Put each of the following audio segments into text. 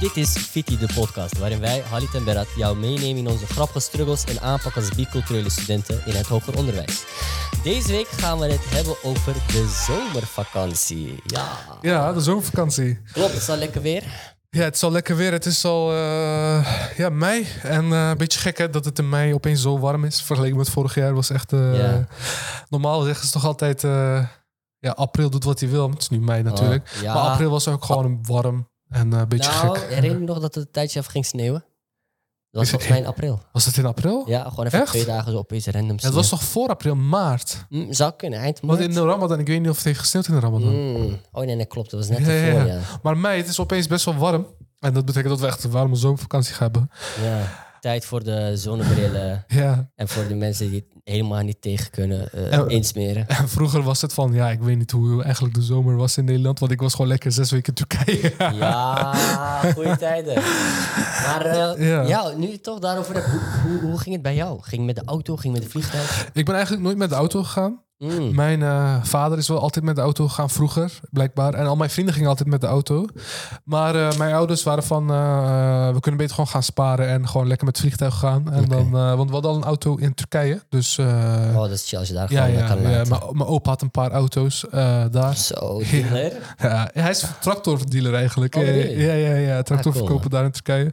Dit is Fiti, de podcast, waarin wij, Halit en Berat, jou meenemen in onze grappige struggles en aanpak als biculturele studenten in het hoger onderwijs. Deze week gaan we het hebben over de zomervakantie. Ja, Ja, de zomervakantie. klopt, het is al lekker weer. Ja, het is al lekker weer. Het is al eh, ja, mei. En eh, een beetje gek hè, dat het in mei opeens zo warm is. Vergeleken met vorig jaar was echt... eh, Ja. Normaal zeggen ze toch altijd... ja, april doet wat hij wil. maar Het is nu mei natuurlijk. Oh, ja. Maar april was ook gewoon warm en eh, een beetje nou, gek. herinner je nog dat het een tijdje even ging sneeuwen? Dat was volgens mij in april. Was het in april? Ja, gewoon even Echt? twee dagen zo opeens random Het was toch voor april, maart? sneeuw. Mm, zou kunnen, eind Want maart. in de Ramadan, ik weet niet of het heeft gesneeuwd in de Ramadan. Mm. Oh nee, nee, klopt. Dat was net Ja, ervoor, ja. ja. Maar mei, het is opeens best wel warm. En dat betekent dat we echt een warme zomervakantie gaan hebben. ja. Tijd voor de zonnebrillen. Ja. En voor de mensen die het helemaal niet tegen kunnen eh, En- insmeren. En vroeger was het van, ja, ik weet niet hoe eigenlijk de zomer was in Nederland. Want ik was gewoon lekker zes weken Turkije. Ja, goede tijden. Maar eh, Ja. ja. nu toch daarover hoe, hoe, hoe ging het bij jou? Ging je met de auto, ging je met de vliegtuig? ik ben eigenlijk nooit met de auto gegaan. Mm. Mijn eh, vader is wel altijd met de auto gegaan vroeger, blijkbaar. En al mijn vrienden gingen altijd met de auto. Maar eh, mijn ouders waren van, eh, we kunnen beter gewoon gaan sparen en gewoon lekker met het vliegtuig gaan. En dan, want we hadden al een auto in Turkije. Dus Oh, dat is chill als je daar ja, gewoon ja, kan ja. Mijn, opa had een paar auto's daar. Zo, dealer. Ja, hij is tractordealer eigenlijk. Oh, really? ja, ja, ja. Tractor Ah, cool, daar in Turkije.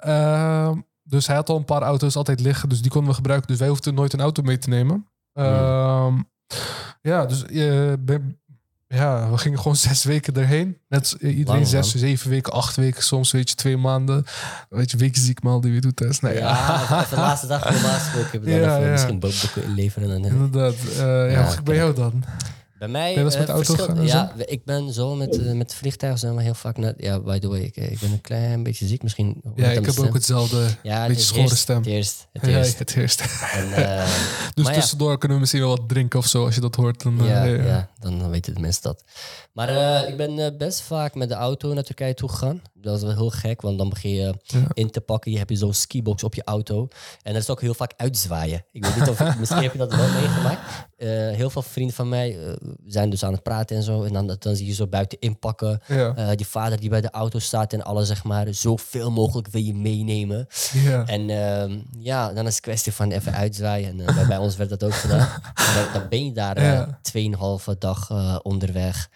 Ehm, dus hij had al een paar auto's altijd liggen. Dus die konden we gebruiken. Dus wij hoefden nooit een auto mee te nemen. Ehm, ja, dus eh, ben- ja, we gingen gewoon zes weken erheen. Net eh, iedereen Lang, zes, man. zeven weken, acht weken. Soms weet je, twee maanden. Weet je, weekziek mal die weer doet test. Nee, ja. Ja, de laatste dag normaal gesproken. Dan Ja, even ja. misschien boeken inleveren. En, dan- Inderdaad. Eh, ja, Ja, hoe ging het bij jou dan? Bij mij Ben eh, met auto Ja, ik ben zo met, eh, met vliegtuigen zijn we heel vaak naar... Ja, by the way, ik, ik ben een klein beetje ziek misschien. Ja, ik heb stem. ook hetzelfde. Ja, beetje het schorre eerst, stem. Het eerst, het Ja. En, eh, Dus maar ja. tussendoor kunnen we misschien wel wat drinken of zo, als je dat hoort. Dan, eh, Ja, ja. ja. dan, weten de mensen dat. Maar eh, ik ben eh, best vaak met de auto naar Turkije toe gegaan. Dat is wel heel gek, want dan begin je Ja. in te pakken. Je hebt je zo'n skibox op je auto. En dat is ook heel vaak uitzwaaien. Ik weet niet of misschien heb je dat wel meegemaakt. Eh, heel veel vrienden van mij eh, zijn dus aan het praten en zo. En dan, dan zie je zo buiten inpakken. Ja. Eh, die vader die bij de auto staat en alles zeg maar zoveel mogelijk wil je meenemen. Ja. En ehm, ja, dan is het kwestie van even uitzwaaien. En, bij, bij ons werd dat ook gedaan. En dan, dan ben je daar eh, Ja. tweeënhalve dag onderweg.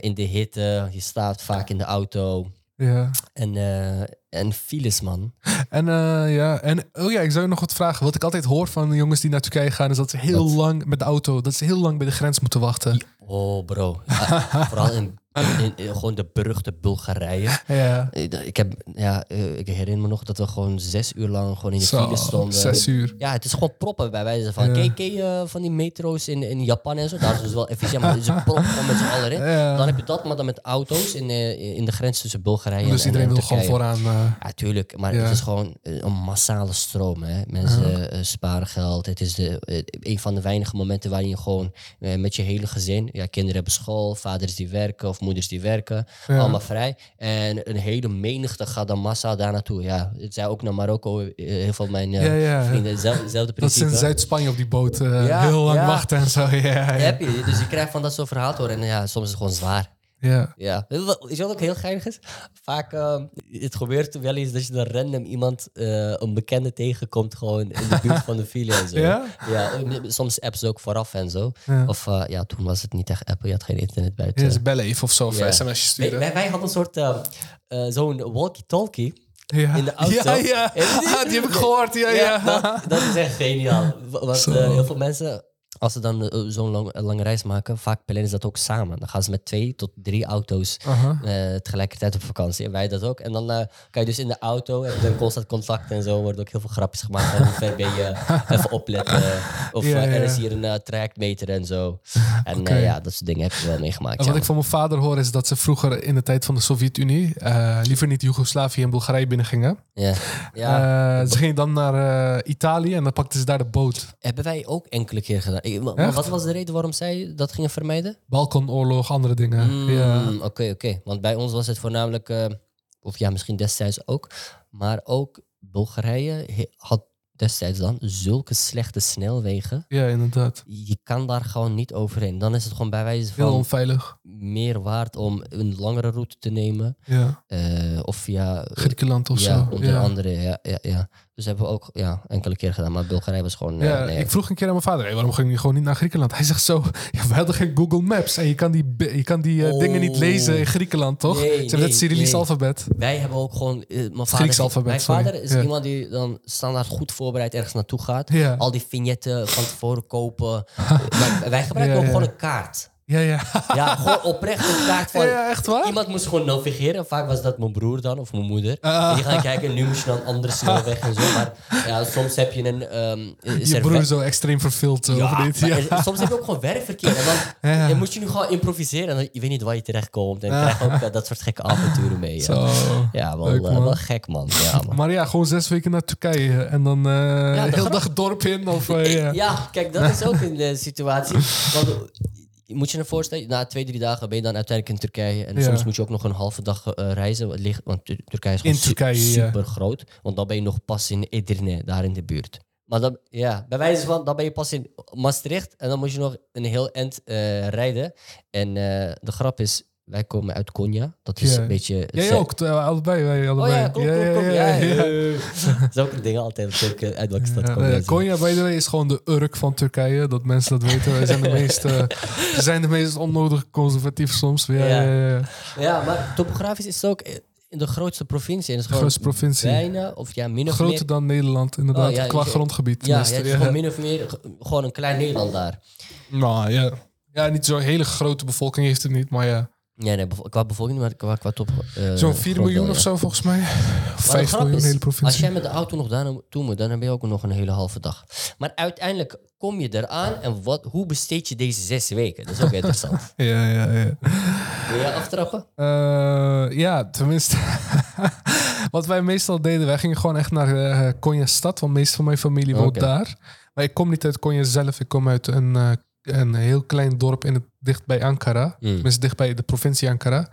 in de hitte, je staat vaak in de auto. Ja. En, eh, en files, man. En eh, ja, en oh ja, ik zou je nog wat vragen. Wat ik altijd hoor van jongens die naar Turkije gaan, is dat ze heel lang met de auto, dat ze heel lang bij de grens moeten wachten. Oh, bro. Ja, vooral in, in, in gewoon de beruchte Bulgarije. Ja, Ik, heb, ja, eh, ik herinner me nog dat we gewoon zes uur lang gewoon in de file stonden. zes uur. Ja, het is gewoon proppen bij wijze van. Ja. Ken, ken je eh, van die metro's in, in Japan en zo? Daar is het dus wel efficiënt, maar ze proppen gewoon met z'n allen in. Ja. Dan heb je dat, maar dan met auto's in, eh, in de grens tussen Bulgarije Dus en, iedereen en wil gewoon vooraan. eh, Ja, tuurlijk. Maar het is gewoon een massale stroom. Hè? Mensen sparen geld. Het is de, een van de weinige momenten waarin je gewoon met je hele gezin... Ja, kinderen hebben school, vaders die werken of moeders die werken. Ja. Allemaal vrij. En een hele menigte gaat dan massaal daar naartoe. Ja, het zei ook naar Marokko. eh, heel veel mijn eh, Ja, ja. vrienden. Zel- Hetzelfde dat ze in principe. Zuid-Spanje op die boot eh, heel lang wachten en zo. Ja. Heb je. Dus je krijgt van dat soort verhaal horen. En ja, soms is het gewoon zwaar. Ja. Ja. Je wat ook heel geinig is? Vaak, ehm, het gebeurt wel eens dat je dan random iemand, eh, een bekende tegenkomt, gewoon in de buurt van de file en zo. Ja? Ja, soms apps ook vooraf en zo. Ja. Of eh, ja, toen was het niet echt Apple, je had geen internet buiten. Ja, ze bellen even of zo, of Ja. sturen. wij, wij hadden een soort, eh, eh, zo'n walkie-talkie. ja. in de auto. Ja, ja. Die? Ah, die heb ik gehoord. Ja, ja. Dat, dat is echt geniaal. Want heel veel mensen, als ze dan eh, zo'n lang, eh, lange reis maken, vaak plannen ze dat ook samen. Dan gaan ze met twee tot drie auto's eh, tegelijkertijd op vakantie. En wij dat ook. En dan kan je dus in de auto, heb je constant contact en zo, worden ook heel veel grapjes gemaakt. Van hoe ver ben je, even opletten. Of Ja, er is hier een trajectmeter en zo. En ja, dat soort dingen heb je wel meegemaakt. En wat ja. ik van mijn vader hoor is dat ze vroeger in de tijd van de Sovjet-Unie liever niet Joegoslavië en Bulgarije binnengingen. ja. ja. Ze gingen dan naar Italië en dan pakten ze daar de boot. Hebben wij ook enkele keer gedaan. Wat was de reden waarom zij dat gingen vermijden? Balkanoorlog, andere dingen. Mm, Ja. Oké, oké. Want bij ons was het voornamelijk, eh, of ja, misschien destijds ook, maar ook Bulgarije had destijds dan, zulke slechte snelwegen. Ja, inderdaad. Je kan daar gewoon niet overheen. Dan is het gewoon bij wijze Heel van onveilig. meer waard om een langere route te nemen. Ja. eh, of via Griekenland of ja, zo. onder ja. andere. Ja, ja, ja. Dus hebben we ook ja, enkele keer gedaan. Maar Bulgarije was gewoon. eh, Ja, nee. ik vroeg een keer aan mijn vader, hey, waarom ging je gewoon niet naar Griekenland? Hij zegt zo, ja, we hadden geen Google Maps en je kan die, je kan die eh, dingen niet Oh. lezen in Griekenland, toch? Nee, Ze hebben nee, het Cyrillisch nee. alfabet. Wij hebben ook gewoon. eh, mijn vader, Grieks alfabet, mijn sorry. vader is Ja. iemand die dan standaard goed voorbereid ergens naartoe gaat. Ja. Al die vignetten van tevoren kopen. wij gebruiken ook gewoon een kaart. Ja, ja. Ja, gewoon oprecht een kaart van. Ja, echt waar? Iemand moest gewoon navigeren. Vaak was dat mijn broer dan of mijn moeder. Ah. En die gaan kijken, nu moet je dan andere snelweg en zo. Maar ja, soms heb je een. ehm Je er broer zo extreem Ja, of niet? maar Ja. er- soms heb je ook gewoon werkverkeer. En dan, moet je nu gewoon improviseren. En dan, je weet niet waar je terechtkomt. En je krijgt ook eh, dat soort gekke avonturen mee. Ja, Zo. ja wel, Leuk, eh, wel gek, man. Ja, man. Maar ja, gewoon zes weken naar Turkije en dan eh de heel dag het dorp in. Of, eh, ja. Ja, kijk, dat is ook een eh, situatie. Want, eh, moet je je voorstellen, na twee, drie dagen ben je dan uiteindelijk in Turkije. En Ja. soms moet je ook nog een halve dag eh, reizen. wat ligt- Want Tur- Turkije is gewoon Turkije, super groot. Want dan ben je nog pas in Edirne, daar in de buurt. Maar dan, ja, bij wijze van, dan ben je pas in Maastricht. En dan moet je nog een heel eind eh, rijden. En eh, de grap is, wij komen uit Konya. Dat is een beetje... Jij ook, eh, allebei. Wij, Oh allebei. ja, klopt, klopt, klopt. Ja, ja, ja. Zulke dingen altijd. Zulke, uit welke stad eh, Konya, by the way, is gewoon de Urk van Turkije. Dat mensen dat weten. Wij zijn de meest, eh, ze zijn de meest onnodig conservatief soms. Ja, Ja. ja. Maar topografisch is het ook in de grootste provincie. En het is gewoon grootste provincie. Bijna, of ja, min of Groter meer. dan Nederland, inderdaad. Oh, ja, qua grondgebied. Ja, het is gewoon min of meer gewoon een klein Nederland daar. Nou ja. Ja, niet zo'n hele grote bevolking heeft het niet, maar ja. Nee, nee, qua bevolking, maar qua, qua top. eh, Zo'n 4 grond miljoen of zo volgens mij. De 5 grap miljoen, is, hele Als jij met de auto nog daar naartoe moet, dan heb je ook nog een hele halve dag. Maar uiteindelijk kom je eraan en wat, hoe besteed je deze zes weken? Dat is ook interessant. Ja, ja, ja. Wil jij aftrappen? Eh, ja, tenminste. Wat wij meestal deden, wij gingen gewoon echt naar eh Konya stad, want de meeste van mijn familie woont daar. Maar ik kom niet uit Konya zelf, ik kom uit een, een heel klein dorp in het, dicht bij Ankara. Mm. Tenminste, dicht bij de provincie Ankara.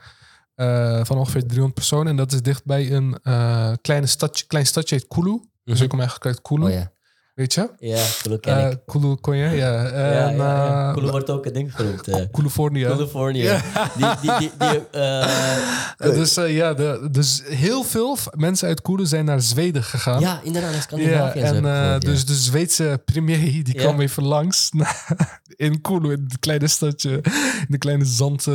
Eh, van ongeveer 300 personen. En dat is dicht bij een eh, kleine stadje, klein stadje heet Kulu. Dus ik kom eigenlijk uit Kulu, Oh ja. Weet je? Ja, Kulu ken Eh ik. Kulu, Konya, ja. Ja, En, ja, ja. eh, Kulu wordt ook een ding genoemd. Californië. California. Die, die, die, die, eh, Eh, dus ja, de, dus heel veel mensen uit Kulu zijn naar Zweden gegaan. ja, inderdaad, in Ja, Scandinavië. en ja. dus de Zweedse premier die Ja. kwam even langs in Kulu, in het kleine stadje, in de kleine zand.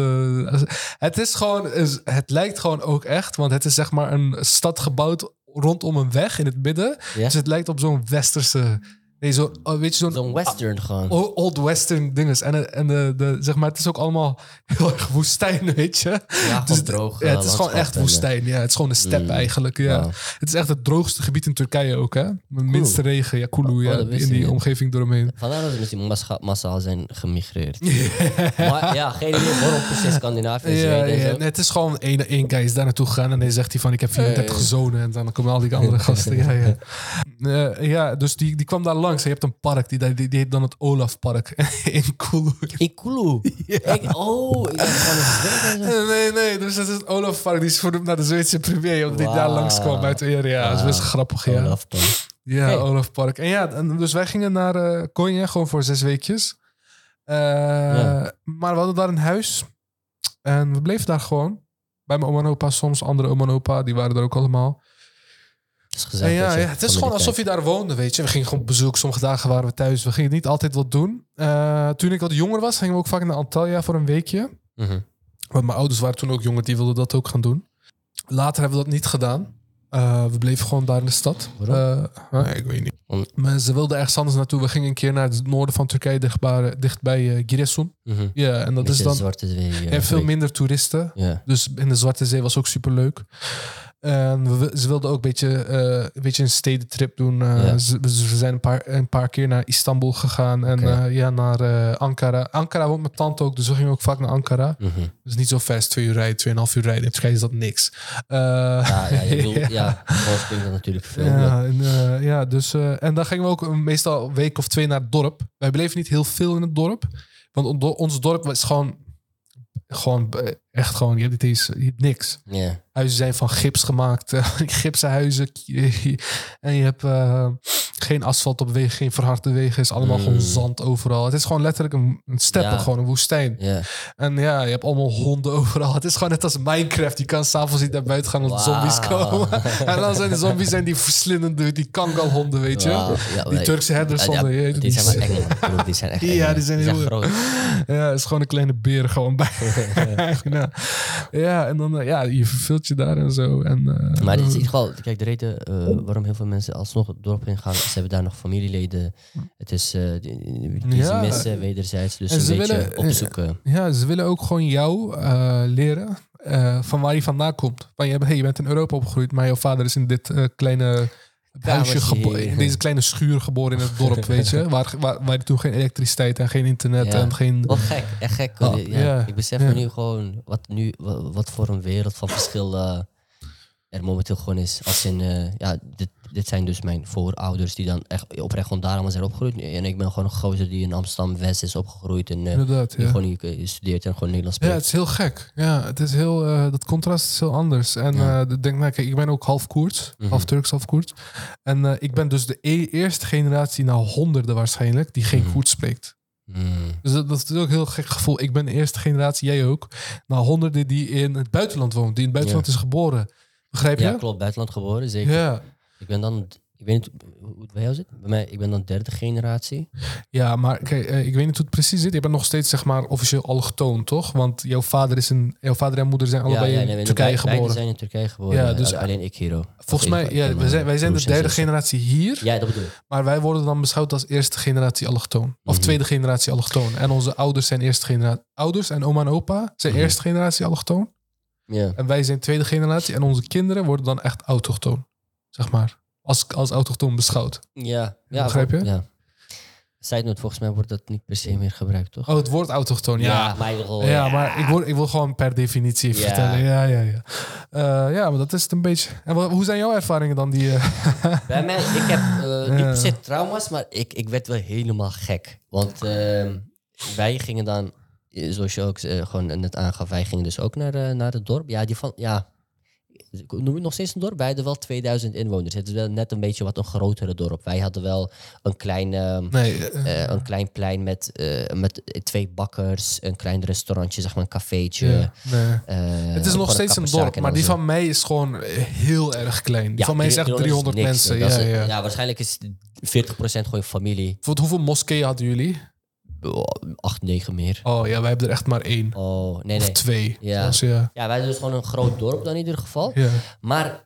het is gewoon, het lijkt gewoon ook echt, want het is zeg maar een stad gebouwd rondom een weg in het midden. Ja? Dus het lijkt op zo'n westerse, nee, zo, oh, weet je, zo'n Zo'n western gewoon. old western dinges. En, en de, de, zeg maar, het is ook allemaal heel erg woestijn, weet je. Ja, Dus het- droog. Ja, eh, het is gewoon echt woestijn. Ja, het is gewoon een step Mm. eigenlijk. Ja. Het is echt het droogste gebied in Turkije ook, hè? Met minste regen. Ja, Kulu, Oh, ja, wist in die niet. omgeving eromheen. Vandaar dat ze misschien massaal, massaal zijn gemigreerd. maar ja, geen idee waarom precies Scandinavië Ja. Nee, het is gewoon één, één guy is daar naartoe gegaan en hij zegt hij van ik heb 34 Hey. zonen en dan komen al die andere gasten. Ja, ja. Eh, ja, dus die, die kwam daar langs. Je hebt een park, die, die, die heet dan het Olafpark in Kulu. In Kulu. Ik, oh, ik. Eh, Nee, nee, dus het is het Olafpark. Die is vernoemd naar de Zweedse premier, omdat hij daar langs kwam uit de Ja, dat is best Wauw. grappig, ja. Olaf Pan. Ja, Hey. Olaf Park. En ja, en dus wij gingen naar eh Konya, gewoon voor zes weekjes. Ja. Maar we hadden daar een huis. En we bleven daar gewoon. Bij mijn oma en opa, soms andere oma en opa, die waren er ook allemaal. Het is En gezellig. ja, ja, het is gewoon alsof je daar woonde, weet je. We gingen gewoon op bezoek, sommige dagen waren we thuis. We gingen niet altijd wat doen. Eh, toen ik wat jonger was, gingen we ook vaak naar Antalya voor een weekje. Mhm. Want mijn ouders waren toen ook jonger, die wilden dat ook gaan doen. Later hebben we dat niet gedaan. Eh, we bleven gewoon daar in de stad. Eh, ik weet niet. Om- Maar ze wilden ergens anders naartoe. We gingen een keer naar het noorden van Turkije, dichtbij, dichtbij eh, Giresun. Mhm. Ja, en dat is dan Zwarte Zee. en veel minder toeristen. Dus in de Zwarte Zee was ook super leuk. En we, ze wilden ook een beetje, eh, een beetje een stedentrip doen. Eh, Ja. ze, we zijn een paar, een paar keer naar Istanbul gegaan en eh, ja, naar Ankara. Ankara woont mijn tante ook, dus we gingen ook vaak naar Ankara. Mhm. Dus niet zo ver, twee uur rijden, tweeënhalf uur rijden. In Turkije is dat niks. Ja, ja, je bedoelt, ja, dat natuurlijk veel. ja, en, ja, dus, en dan gingen we ook meestal een week of twee naar het dorp. Wij bleven niet heel veel in het dorp. Want on- ons dorp was gewoon, gewoon echt gewoon, je hebt, eens, je hebt niks. Huizen zijn van gips gemaakt, eh, gipsen huizen. En je hebt eh, geen asfalt op wegen, geen verharde wegen. is allemaal Mm. gewoon zand overal. Het is gewoon letterlijk een, een Ja. gewoon een woestijn. Ja. En ja, je hebt allemaal honden overal. Het is gewoon net als Minecraft. Je kan s'avonds niet naar buiten gaan als zombies komen. en dan zijn de zombies zijn die verslindende, die kangalhonden, weet je. Ja, Die Turkse herders Ja, je. Die zijn bedoel, Die zijn echt eng, Ja, die zijn heel- groot. Ja, het is gewoon een kleine beer gewoon bij. Ja. ja, en dan, eh, ja, je verveelt je daar en zo. En, eh, Maar het is in ieder geval, kijk, de reden eh, waarom heel veel mensen alsnog het dorp in gaan, ze hebben daar nog familieleden. Het is, eh, die, die Ja. ze missen wederzijds, dus En een ze beetje willen- opzoeken. Ja, ze willen ook gewoon jou leren van waar je vandaan komt. Van, je, hey, je bent in Europa opgegroeid, maar jouw vader is in dit kleine huisje geboren. In deze kleine schuur geboren in het dorp, weet je. Waar, waar, waar toen geen elektriciteit en geen internet Ja. en geen... Wat gek, echt gek. Oh, ja, ja, Ik besef me nu gewoon wat, nu, wat, wat voor een wereld van verschil er momenteel gewoon is. Als in, eh, ja, dit, dit zijn dus mijn voorouders die dan echt oprecht gewoon daar allemaal zijn opgegroeid. En ik ben gewoon een gozer die in Amsterdam-West is opgegroeid en eh, Inderdaad, die ja. gewoon hier eh, studeert en gewoon Nederlands Ja, spreekt. het is heel gek. Ja, het is heel, eh, dat contrast is heel anders. En Ja. ik denk, nou, kijk, ik ben ook half Koerds, Mhm. half Turks, half Koerds. En ik ben dus de e- eerste generatie na honderden waarschijnlijk die geen Mhm. Koerds spreekt. Mm. Dus dat, dat is ook een heel gek gevoel. Ik ben de eerste generatie, jij ook. Na honderden die in het buitenland woont, die in het buitenland is geboren. Begrijp je? Ja, klopt. Buitenland geboren, zeker. Ja. Ik ben dan, ik weet niet hoe het bij jou zit. Bij mij, ik ben dan derde generatie. Ja, maar kijk, eh, ik weet niet hoe het precies zit. Je bent nog steeds zeg maar officieel allochtoon, toch? Want jouw vader, is een, jouw vader en moeder zijn allebei ja, in nee, Turkije wij- beide geboren. zijn in Turkije geboren. Ja, Ja, dus- alleen ik hier. ook. Volgens mij, ja, wij zijn, wij zijn de derde generatie hier. Ja, dat bedoel ik. Maar wij worden dan beschouwd als eerste generatie allochtoon. Of Mhm. tweede generatie allochtoon. En onze ouders zijn eerste generatie. Ouders en oma en opa zijn Mhm. eerste generatie allochtoon. Ja. En wij zijn tweede generatie. En onze kinderen worden dan echt autochtoon. Zeg maar. Als, als autochtoon beschouwd. Ja, ja Begrijp je? Ja. Note, volgens mij wordt dat niet per se meer gebruikt, toch? Oh, het woord autochtoon. Ja, maar Ja, maar ik wil, ik wil gewoon per definitie even Ja. vertellen. Ja, ja, ja. Eh, ja, maar dat is het een beetje. En wa- hoe zijn jouw ervaringen dan? Die, eh, Bij mij, ik heb eh, niet per se trauma's, maar ik, ik werd wel helemaal gek. Want ehm, wij gingen dan, zoals je ook gewoon net aangaf, wij gingen dus ook naar, naar het dorp. Ja, die van, ja, noem het nog steeds een dorp. Wij hadden wel 2000 inwoners. Het is wel net een beetje wat een grotere dorp. Wij hadden wel een klein, ehm, nee, eh, eh, een klein plein met, eh, met twee bakkers, een klein restaurantje, zeg maar een cafeetje. ja, nee. eh, Het is nog steeds een dorp, maar die van mij is gewoon eh, heel erg klein. Die Ja, van mij is echt 300 niks. mensen. Ja, is- ja. ja, waarschijnlijk is 40% gewoon familie. Bijvoorbeeld, hoeveel moskeeën hadden jullie? Acht, negen meer. Oh ja, wij hebben er echt maar één. Oh, nee, Of nee. twee. Ja. Ja. Ja, wij hebben dus gewoon een groot dorp dan in ieder geval. Ja. Maar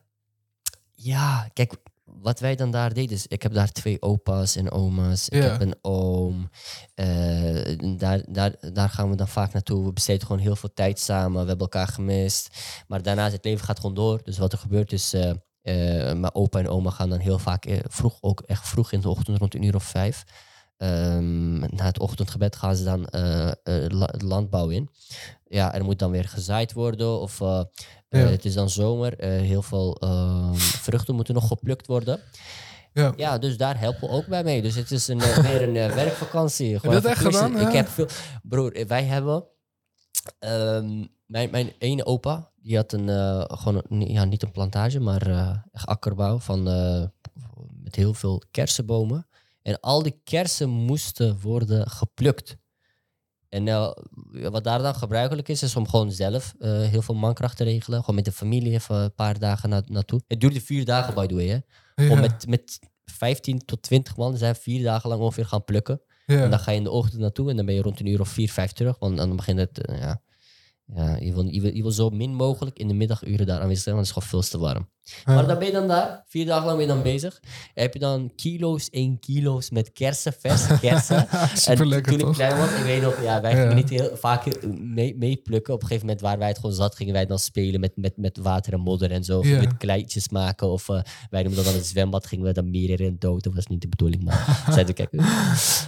ja, kijk, wat wij dan daar deden is... Ik heb daar twee opa's en oma's. Ik heb een oom. Eh, daar, daar, daar gaan we dan vaak naartoe. We besteden gewoon heel veel tijd samen. We hebben elkaar gemist. Maar daarnaast, het leven gaat gewoon door. Dus wat er gebeurt is... eh, eh, mijn opa en oma gaan dan heel vaak vroeg, ook echt vroeg in de ochtend, rond een uur of vijf. Ehm, na het ochtendgebed gaan ze dan la- landbouw in. Ja, er moet dan weer gezaaid worden of eh, Ja. het is dan zomer. heel veel ehm, vruchten moeten nog geplukt worden. Ja. Ja, dus daar helpen we ook bij mee. Dus het is een, weer een werkvakantie. Gewoon je dat even echt gedaan? Ik Ja. heb veel... Broer, wij hebben... ehm, mijn, mijn ene opa, die had een, gewoon een, ja, niet een plantage, maar echt akkerbouw van, met heel veel kersenbomen. En al die kersen moesten worden geplukt. En eh, wat daar dan gebruikelijk is, is om gewoon zelf eh, heel veel mankracht te regelen. Gewoon met de familie even een paar dagen na, naartoe. Het duurde vier dagen, by the way. Hè? Ja. Om met, met 15 tot 20 man zijn vier dagen lang ongeveer gaan plukken. Ja. En dan ga je in de ochtend naartoe en dan ben je rond een uur of vier, vijf terug. Want dan begint het, eh, ja, ja je, wil, je, wil, je wil zo min mogelijk in de middaguren daar aanwezig zijn, want het is gewoon veel te warm. Ja. Maar dan ben je dan daar, vier dagen lang ben je dan bezig. heb je dan kilo's en kilo's met kersen, verse kersen. Super en toen ik toch? klein was, ik weet nog, ja, wij Ja. gingen niet heel vaak mee, mee plukken. Op een gegeven moment waar wij het gewoon zat, gingen wij dan spelen met, met, met water en modder en zo. Of Ja. met kleitjes maken. Of eh, wij noemden dan het zwembad, gingen we dan meer in dood. Dat was niet de bedoeling, maar zeiden we, kijk.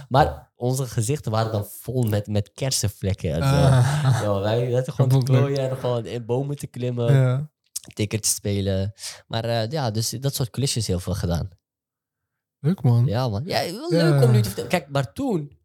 Maar onze gezichten waren dan vol met, met kersenvlekken. En, eh, Ah. ja, wij zaten gewoon te klooien en gewoon in bomen te klimmen, ja. tickets spelen. Maar eh, ja, dus dat soort klusjes heel veel gedaan. Leuk man. Ja, man. Ja, wel leuk om nu te vertellen. Kijk, maar toen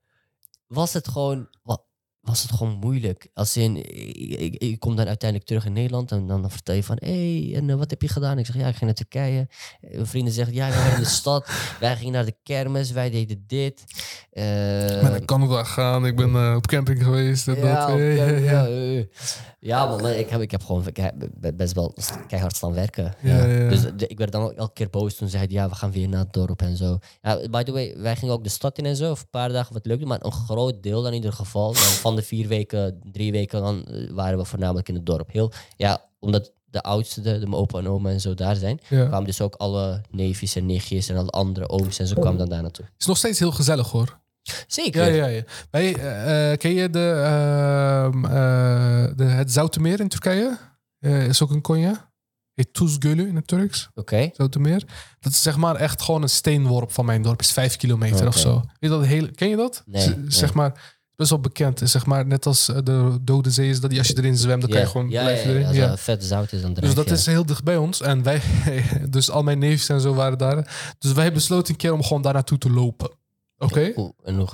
was het gewoon... Wat, was het gewoon moeilijk. Als in, ik, ik, ik kom dan uiteindelijk terug in Nederland en dan vertel je van, hé, hey, en eh, wat heb je gedaan? Ik zeg, ja, ik ging naar Turkije. Eh, Mijn vrienden zeggen, ja, we waren in de stad. Wij gingen naar de kermis, wij deden dit. Eh, Ik ben naar Canada gegaan, ik ben eh, op camping geweest. en ja, dat, op- eh, ja, ja, ja. Ja, maar ik heb, ik heb gewoon ik heb best wel keihard staan werken. Ja, ja. Dus de- ik werd dan ook elke keer boos toen zeiden ja, we gaan weer naar het dorp en zo. Ja, by the way, wij gingen ook de stad in en zo, of een paar dagen wat leuk maar een groot deel dan in ieder geval. Van de vier weken, drie weken, dan eh, waren we voornamelijk in het dorp. Heel, ja, omdat de oudste, de, de mijn opa en oma en zo daar zijn, Ja. kwamen dus ook alle neefjes en nichtjes en alle andere ooms en zo kwamen dan daar naartoe. is nog steeds heel gezellig hoor. Zeker. Ja, ja, ja. Wij, eh, eh, ken je de, eh, de, het Zoutermeer in Turkije? Is ook een konja. Heet Tuzgölü in het Turks. Oké. Zoutermeer. Dat is zeg maar echt gewoon een steenworp van mijn dorp. Is vijf kilometer of zo. Weet dat hele, ken je dat? Nee, Z- nee. Zeg maar, best wel bekend. Is Zeg maar, net als de Dode Zee is dat als je erin zwemt, dan kan je gewoon ja, blijven ja, ja, erin. als Ja. het vet zout is, dan Dus dat is heel dicht bij ons. En wij, dus al mijn neefjes en zo waren daar. Dus wij hebben besloten een keer om gewoon daar naartoe te lopen. Oké?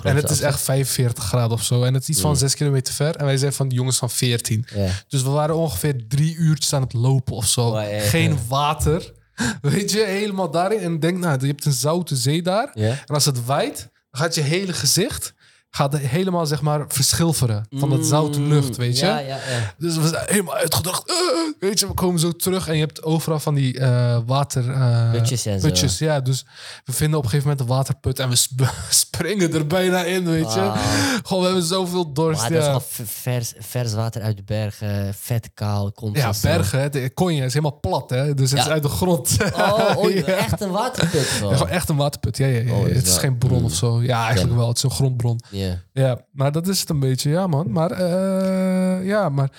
En het is echt 45 graden of zo. En het is iets van Mm. 6 kilometer ver. En wij zijn van die jongens van 14. Ja. Dus we waren ongeveer drie uurtjes aan het lopen of zo. Eh, Geen water. Weet je, helemaal daarin. En denk, nou, je hebt een zoute zee daar. En als het waait, dan gaat je hele gezicht gaat helemaal, zeg maar, verschilveren. Van dat zoute lucht, weet je. Mm, Ja, ja, ja. Dus we zijn helemaal uitgedacht. "Eh, weet je, we komen zo terug en je hebt overal van die eh, water... Putjes en zo. putjes, ja. Dus we vinden op een gegeven moment een waterput en we sp- springen er bijna in, weet je. Wauw. Gewoon, we hebben zoveel dorst, Maar dat is ja. v- vers, vers water uit de bergen, vet kaal, komt Ja, bergen, hè. de konje is helemaal plat, hè. Dus het is uit de grond. Oh, oh echt een waterput Ja, gewoon. gewoon echt een waterput, ja, ja, ja. Oh, is het is wel- geen bron mm. of zo. Ja, eigenlijk wel. Het is een grondbron. Ja. Ja, maar dat is het een beetje, ja man. Maar eh, ja, maar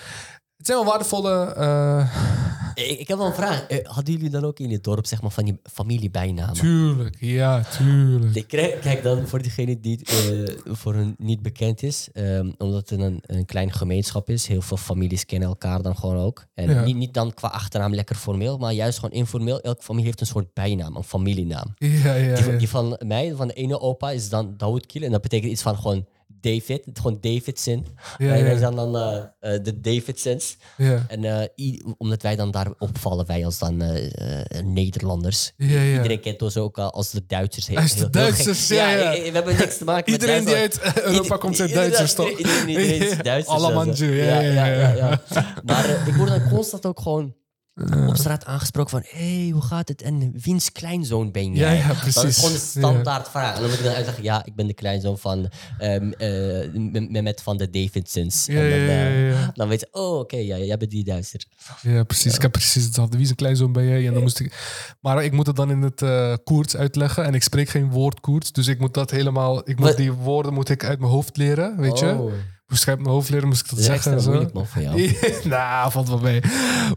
zijn wel waardevolle... eh, Ik, ik heb wel een vraag. Eh, Hadden jullie dan ook in het dorp zeg maar, van die familiebijnamen? tuurlijk, ja, tuurlijk. Krijg- Kijk dan, voor diegene die eh, voor hun niet bekend is, ehm, omdat het een, een klein gemeenschap is, heel veel families kennen elkaar dan gewoon ook. En Ja. niet, niet dan qua achternaam lekker formeel, maar juist gewoon informeel. Elke familie heeft een soort bijnaam, een familienaam. Ja, ja, Die, van- ja. die van mij, van de ene opa, is dan Dawood Kiel. En dat betekent iets van gewoon David, gewoon Davidson. Ja, wij, zijn dan eh, eh, de Davidsons. ja. En eh, omdat wij dan daar opvallen, wij als dan Nederlanders. Ja, ja. Iedereen kent ons ook al als de Duitsers. Heel, Als de Duitsers, ja, we hebben niks te maken met Iedereen die uit Europa komt zijn Duitsers, toch? Iedereen, iedereen is. Duitsers. Ja, ja, ja. Maar ik word dan constant ook gewoon op straat aangesproken van... hé, hey, hoe gaat het? En wiens kleinzoon ben Ja, jij? ja, Dat is precies. gewoon een standaard vraag. En dan moet ik dan uitleggen... ja, ik ben de kleinzoon van ehm eh, M- Mehmet van de Davidsons. Ja, en dan, ja, ja, eh, ja. dan weet je... oh, oké, ja, jij bent die Duitser. Ja, precies. Ik heb precies hetzelfde. Wie is een kleinzoon ben jij? En dan moest ik... Maar ik moet het dan in het eh Koerts uitleggen. En ik spreek geen woord Koerts. Dus ik moet dat helemaal... Ik moet Wat? die woorden moet ik uit mijn hoofd leren, weet je. Moest ik uit mijn hoofd leren, moest ik dat dat zeggen. moeilijk, man, voor jou. nou, valt wel mee.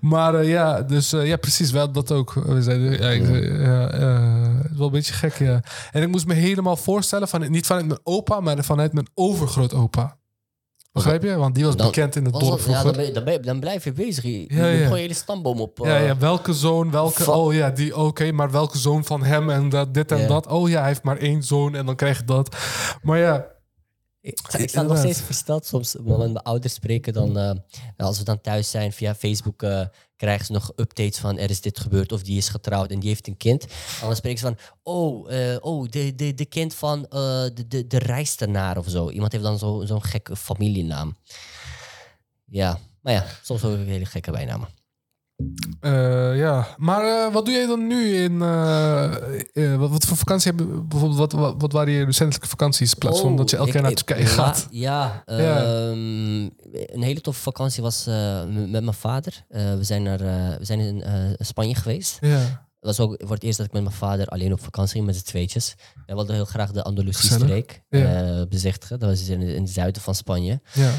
Maar eh, ja, dus eh, ja, precies. Wel dat ook. We zeiden, ja, ik, is wel een beetje gek, ja. En ik moest me helemaal voorstellen, van, niet vanuit mijn opa, maar vanuit mijn overgrootopa. Begrijp je? Want die was Dan- bekend in het dorp dat- ja, dan, ben je, dan, ben je- dan blijf je bezig. Je, Ja, ja. je hele stamboom op. Ja, eh, ja, welke zoon, welke... Van- oh ja, die, oké, maar welke zoon van hem en dat, dit en dat. Oh ja, hij heeft maar één zoon en dan krijg je dat. Maar ja, Ik, ik sta nog steeds versteld. Soms, wanneer mijn ouders spreken, dan, eh, als we dan thuis zijn via Facebook, eh, krijgen ze nog updates van er is dit gebeurd of die is getrouwd en die heeft een kind. En dan spreken ze van, oh, eh, oh de, de, de kind van de, de, de rijstenaar of zo. Iemand heeft dan zo- zo'n gekke familienaam. Ja, maar ja, soms ook hele gekke bijnamen. Eh, ja. Maar eh, wat doe jij dan nu in... eh, wat, wat voor vakantie hebben... Bijvoorbeeld, wat, wat, wat waren je recentelijke vakanties in plaats van Oh, dat je elke keer naar ik- Turkije gaat? Ja, Ja. ehm, een hele toffe vakantie was met mijn vader. We, zijn naar, we zijn in Spanje geweest. Ja, Dat was ook voor het eerst dat ik met mijn vader alleen op vakantie ging met z'n tweetjes. Wij wilden heel graag de Gezellig. Andalusie-streek Ja. bezichtigen. Dat was in, in het zuiden van Spanje. ja.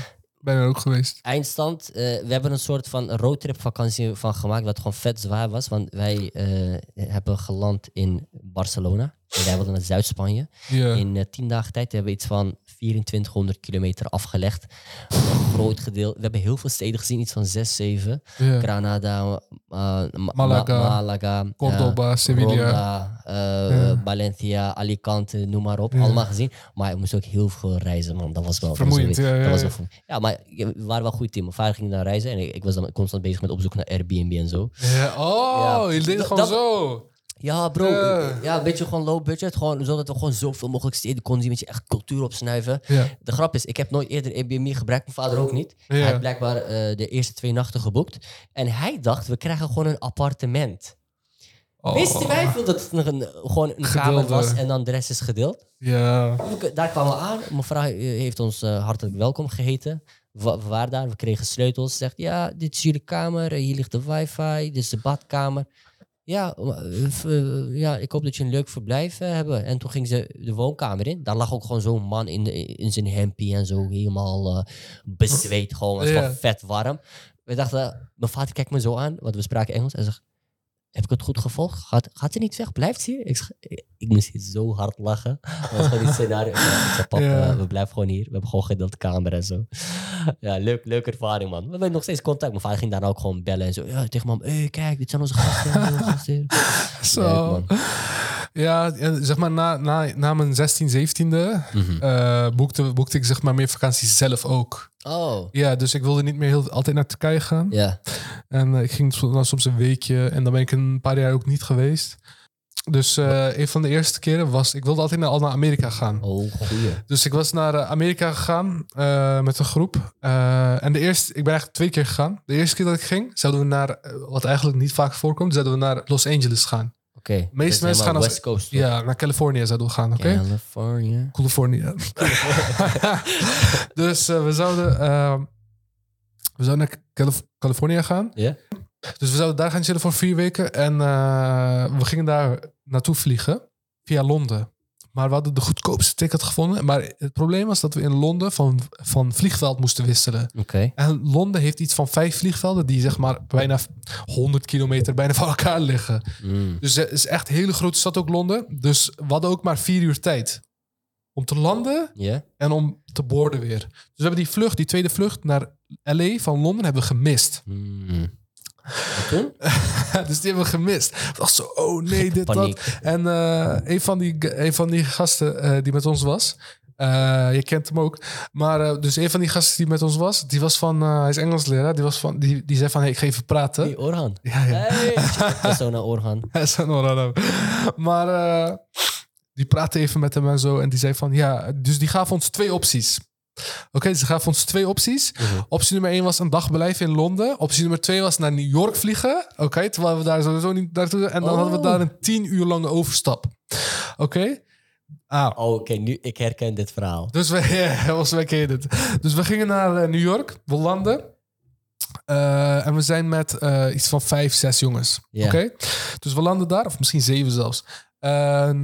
Ben er ook geweest. Eindstand, eh, we hebben een soort van roadtrip vakantie van gemaakt, wat gewoon vet zwaar was. Want wij eh, hebben geland in Barcelona. En wij wilden naar Zuid-Spanje. In eh, tien dagen tijd hebben we iets van 2400 kilometer afgelegd. Een groot gedeelte. We hebben heel veel steden gezien, iets van 6, 7. ja. Granada, eh, Ma- Malaga, Ma- Malaga eh, Cordoba, Sevilla. Ronda. Valencia, Alicante, noem maar op. Allemaal gezien. Maar ik moest ook heel veel reizen, man. Dat was wel... Vermoeiend, dat was wel, ja, ja, dat was wel ja, maar we waren wel een goed team. Mijn vader ging daar reizen en ik, ik was dan constant bezig met opzoeken naar Airbnb en zo. Oh, je deed het gewoon dat- zo. Ja, bro. Ja. Ja, een beetje gewoon low budget. Gewoon, zodat we gewoon zoveel mogelijk steden konden zien. Met je echt cultuur opsnuiven. De grap is, ik heb nooit eerder Airbnb gebruikt. Mijn vader ook niet. Hij had blijkbaar eh, de eerste twee nachten geboekt. En hij dacht, we krijgen gewoon een appartement. Oh. Wisten wij veel dat het een, gewoon een kamer was en dan de rest is gedeeld? Ja. Daar kwamen we aan. Mijn vrouw eh, heeft ons eh, hartelijk welkom geheten. We, we waren daar, we kregen sleutels. Ze zegt, ja, dit is jullie kamer. Hier ligt de wifi, dit is de badkamer. Ja, eh, eh, ja, ik hoop dat je een leuk verblijf eh, hebben. En toen ging ze de woonkamer in. Daar lag ook gewoon zo'n man in, de, in zijn hempie en zo helemaal eh, bezweet. Gewoon, het was Ja. gewoon vet warm. We dachten, mijn vader kijkt me zo aan, want we spraken Engels. En zegt, heb ik het goed gevolgd? Gaat, gaat ze niet weg? Blijft ze hier? Ik, ik, ik moest hier zo hard lachen. Dat was gewoon die scenario. Ik zei, ik zei, pap, Ja. eh, we blijven gewoon hier. We hebben gewoon gedeeld kamer en zo. Ja, leuk, leuke ervaring, man. We hebben nog steeds contact. Mijn vader ging daar ook gewoon bellen en zo. Ja, tegen mam, hey, kijk, dit zijn onze gasten. onze gasten. Zo. Leuk, man. Ja, zeg maar na, na, na mijn 16, 17e Mhm. eh, boekte, boekte ik zeg maar meer vakanties zelf ook. Oh, Ja, dus ik wilde niet meer heel, altijd naar Turkije gaan. ja. En eh, ik ging so- nou, soms een weekje en dan ben ik een paar jaar ook niet geweest. Dus eh, een van de eerste keren was, ik wilde altijd naar, al naar Amerika gaan. Oh, goeie. Dus ik was naar Amerika gegaan met een groep. En de eerste, ik ben eigenlijk twee keer gegaan. De eerste keer dat ik ging, zouden we naar, wat eigenlijk niet vaak voorkomt, zouden we naar Los Angeles gaan. Oké. De meeste mensen gaan als- West Coast. toch? Ja, naar Californië zouden we gaan, oké? California. Californië. dus eh, we zouden, eh, we zouden naar Calif- Californië gaan. Ja? Dus we zouden daar gaan chillen voor vier weken. En eh, we gingen daar naartoe vliegen via Londen. Maar we hadden de goedkoopste ticket gevonden. Maar het probleem was dat we in Londen van, van vliegveld moesten wisselen. Oké. En Londen heeft iets van vijf vliegvelden die zeg maar bijna 100 kilometer bijna van elkaar liggen. Mm. Dus het is echt een hele grote stad ook Londen. Dus we hadden ook maar vier uur tijd om te landen en om te boorden weer. Dus we hebben die vlucht, die tweede vlucht naar LA van Londen hebben we gemist. Mm. Dus die hebben we gemist. Ik dacht zo, oh nee, dit, Paniek. dat. En eh, een, van die, een van die gasten eh, die met ons was... eh, je kent hem ook. Maar dus een van die gasten die met ons was... Die was van... hij is Engelsleraar. Die, was van, die, die zei van... Hey, ik ga even praten. Hey, Orhan. Ja, ja. Hey, persona Orhan. Een Orlando. Maar die praatte even met hem en zo. En die zei van ja, dus die gaf ons twee opties. Oké, ze gaven ons twee opties. Mhm. Optie nummer één was een dag blijven in Londen. Optie nummer twee was naar New York vliegen. Oké, terwijl we daar sowieso niet naartoe. En dan Oh. hadden we daar een tien uur lange overstap. Oké. Ah, Oh, oké, nu ik herken dit verhaal. dus we, ja, wij kennen het. Dus we gingen naar eh, New York. We landen. Eh, en we zijn met eh, iets van vijf, zes jongens. Oké? Dus we landen daar, of misschien zeven zelfs. En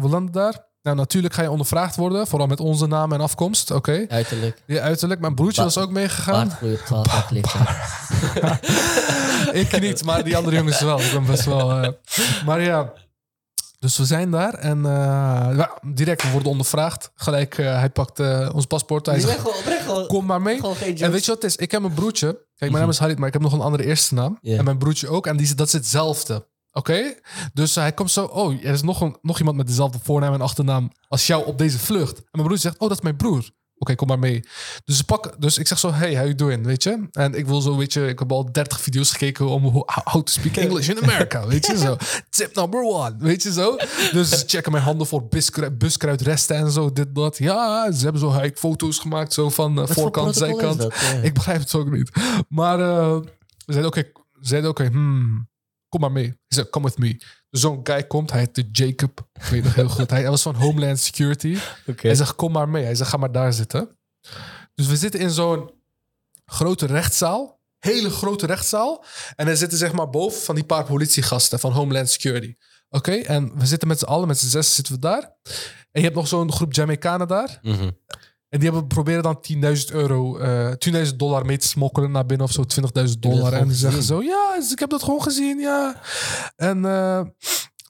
we landen daar. Nou, natuurlijk ga je ondervraagd worden, vooral met onze naam en afkomst. Oké? Uiterlijk. Ja, uiterlijk. Mijn broertje Ba- was ook meegegaan. Baardgroei op 12 jaar leeftijd. Ik niet, maar die andere jongens wel. Ik ben best wel. eh, Maar ja. Dus we zijn daar en eh, ja, direct we worden ondervraagd. Gelijk, eh, hij pakt eh, ons paspoort. Hij zegt, kom maar mee. En weet je wat het is? Ik heb een broertje. Kijk, mijn naam is Harit, maar ik heb nog een andere eerste naam. En mijn broertje ook. En die, dat is hetzelfde. Oké? Dus hij komt zo... Oh, er is nog, een, nog iemand met dezelfde voornaam en achternaam als jou op deze vlucht. En mijn broertje zegt... Oh, dat is mijn broer. Oké, kom maar mee. Dus, ze pakken, dus ik zeg zo... Hey, how you doing? Weet je? En ik wil zo, weet je... Ik heb al 30 video's gekeken om hoe- how to speak English in America. Weet je? Zo. Tip number one. Weet je zo? Dus ze checken mijn handen voor buskruid, buskruidresten en zo. Dit, dat. Ja, ze hebben zo hey, foto's gemaakt. Zo van eh, Wat voorkant, zijkant. dat? Ja. Ik begrijp het ook niet. Maar eh, we zeiden oké, zeiden oké, hmm, kom maar mee. Hij zei, come with me. Dus zo'n guy komt, hij heette Jacob. Ik weet nog heel goed. Hij, hij was van Homeland Security. Hij zegt, kom maar mee. Hij zegt, ga maar daar zitten. Dus we zitten in zo'n grote rechtszaal. Hele grote rechtszaal. En er zitten zeg maar boven van die paar politiegasten van Homeland Security. Oké, en we zitten met z'n allen, met z'n zes zitten we daar. En je hebt nog zo'n groep Jamaicanen daar. Mhm. En die hebben proberen dan 10.000 euro, eh 10.000 dollar mee te smokkelen naar binnen of zo, 20.000 dollar. En die zeggen zo, ja, ik heb dat gewoon gezien, ja. En eh,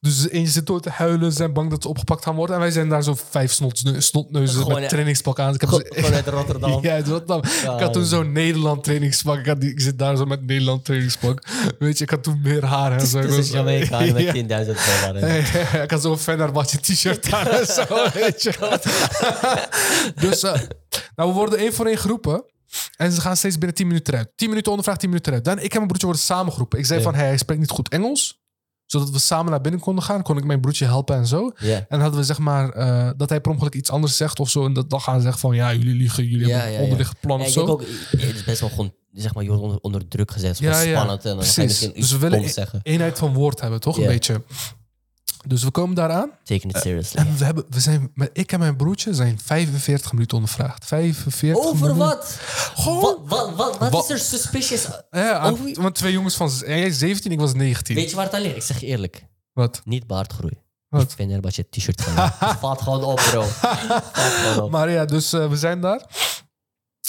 Dus eentje zit door te huilen, zijn bang dat ze opgepakt gaan worden. En wij zijn daar zo vijf snotne- snotneuzen Gewoon, met ja. trainingspak aan. Ik heb Gewoon zo- gewoon uit Rotterdam. ja, uit Rotterdam. Ik had toen zo'n Nederland trainingspak. Ik, had die, ik zit daar zo met Nederland trainingspak. Weet je, ik had toen meer haar en zo. Ik Het was- is Jamaica met Ja. 10.000 dollar. en- ik had zo'n Fenerbahce t-shirt aan en zo, weet je. dus, eh, nou, we worden één voor één geroepen. En ze gaan steeds binnen 10 minuten eruit. 10 minuten ondervraag, 10 minuten eruit. Dan, ik en mijn broertje worden samengeroepen. Ik zei Ja. van, hey, hij spreekt niet goed Engels. Zodat we samen naar binnen konden gaan. Kon ik mijn broertje helpen en zo. En dan hadden we zeg maar eh, dat hij per ongeluk iets anders zegt of zo. En dat dan gaan ze zeggen van, ja, jullie liegen. Jullie Ja, hebben ja, onderliggend plan Ja, of zo. ook, het is best wel gewoon, zeg maar, je wordt onder, onder druk gezet. Ja, spannend. En dan ga je Dus we willen eenheid van woord hebben, toch? Een beetje. Dus we komen daaraan. Taking it seriously. En we hebben, we zijn, ik en mijn broertje zijn 45 minuten ondervraagd. 45 Over minuten. wat? Gewoon. Wat, wat, wat, wat Wat- is er suspicious? Ja, aan- Over- want twee jongens van... Jij is 17, ik was 19. Weet je waar het aan ligt? Ik zeg je eerlijk. Wat? Niet baardgroei. Wat? Ik vind er wat je t-shirt van valt gewoon op, bro. Gewoon op. Maar ja, dus eh, we zijn daar.